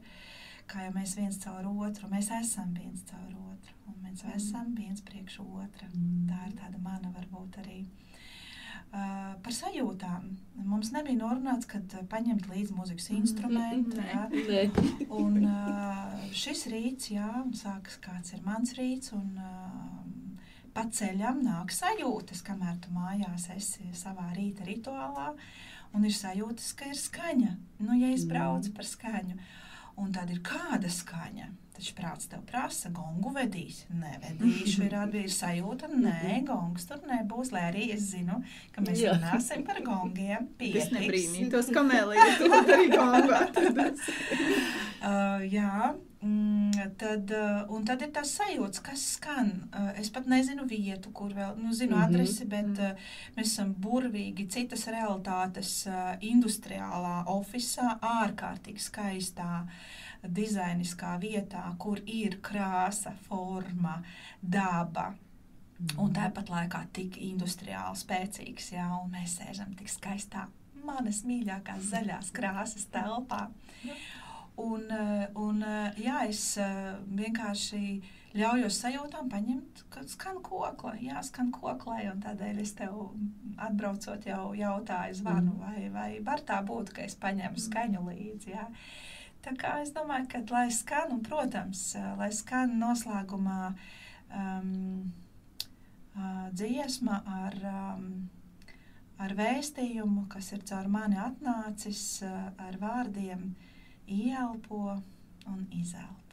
kā jau mēs viens caur otru, mēs esam viens caur otru, un mēs esam viens priekš otra. Tā ir tāda mana varbūt arī Uh, par sajūtām. Mums nebija norunāts, ka uh, paņemt līdzi mūzikas mhm, instrumentu. Jā. un uh, šis rīts, jā, sākas kāds ir mans rīts, un pa ceļam nāk sajūtas, kamēr tu mājās esi savā rīta rituālā, un ir sajūtas, ka ir skaņa. Nu, ja es braucu par skaņu, un tad ir kāda skaņa, Taču prāts tev prasa, gongu vedīs. Nevedīšu, ir atbildīga sajūta. Nē, gongs tur nebūs. Lai arī es zinu, ka mēs jā. runāsim par gongiem. Pietiks. Es nebrīnītos, ka mēlīgi to arī gongu atradas. uh, jā. Mm, tad, uh, tad ir tas sajūta, kas skan. Uh, es pat nezinu vietu, kur vēl, nu, zinu mhm, adresi, bet mhm. uh, mēs esam burvīgi citas realitātes industriālā ofisā, ārkārtīgi skaistā. Dizainiskā vietā, kur ir krāsa, forma, daba. Mm. Un tāpat laikā tik industriāli spēcīgs, ja mēs sēžam tik skaistā, manas mīļākās zaļās krāsas telpā. Un, eh, un eh, jā, es eh, vienkārši ļaujos sajūtām paņemt, ka skan kokla, jā, skan koklai, un tādēļ es tev atbraucot jau jautāju zvanu, mm. vai, vai var tā būt, ka es paņemu skaņu līdzi, jā. Uh, Tā kā es domāju, ka lai skan, un, protams, lai skan noslēgumā um, uh, dziesma ar, um, ar vēstījumu, kas ir caur mani atnācis uh, ar vārdiem ielpo un izelpo.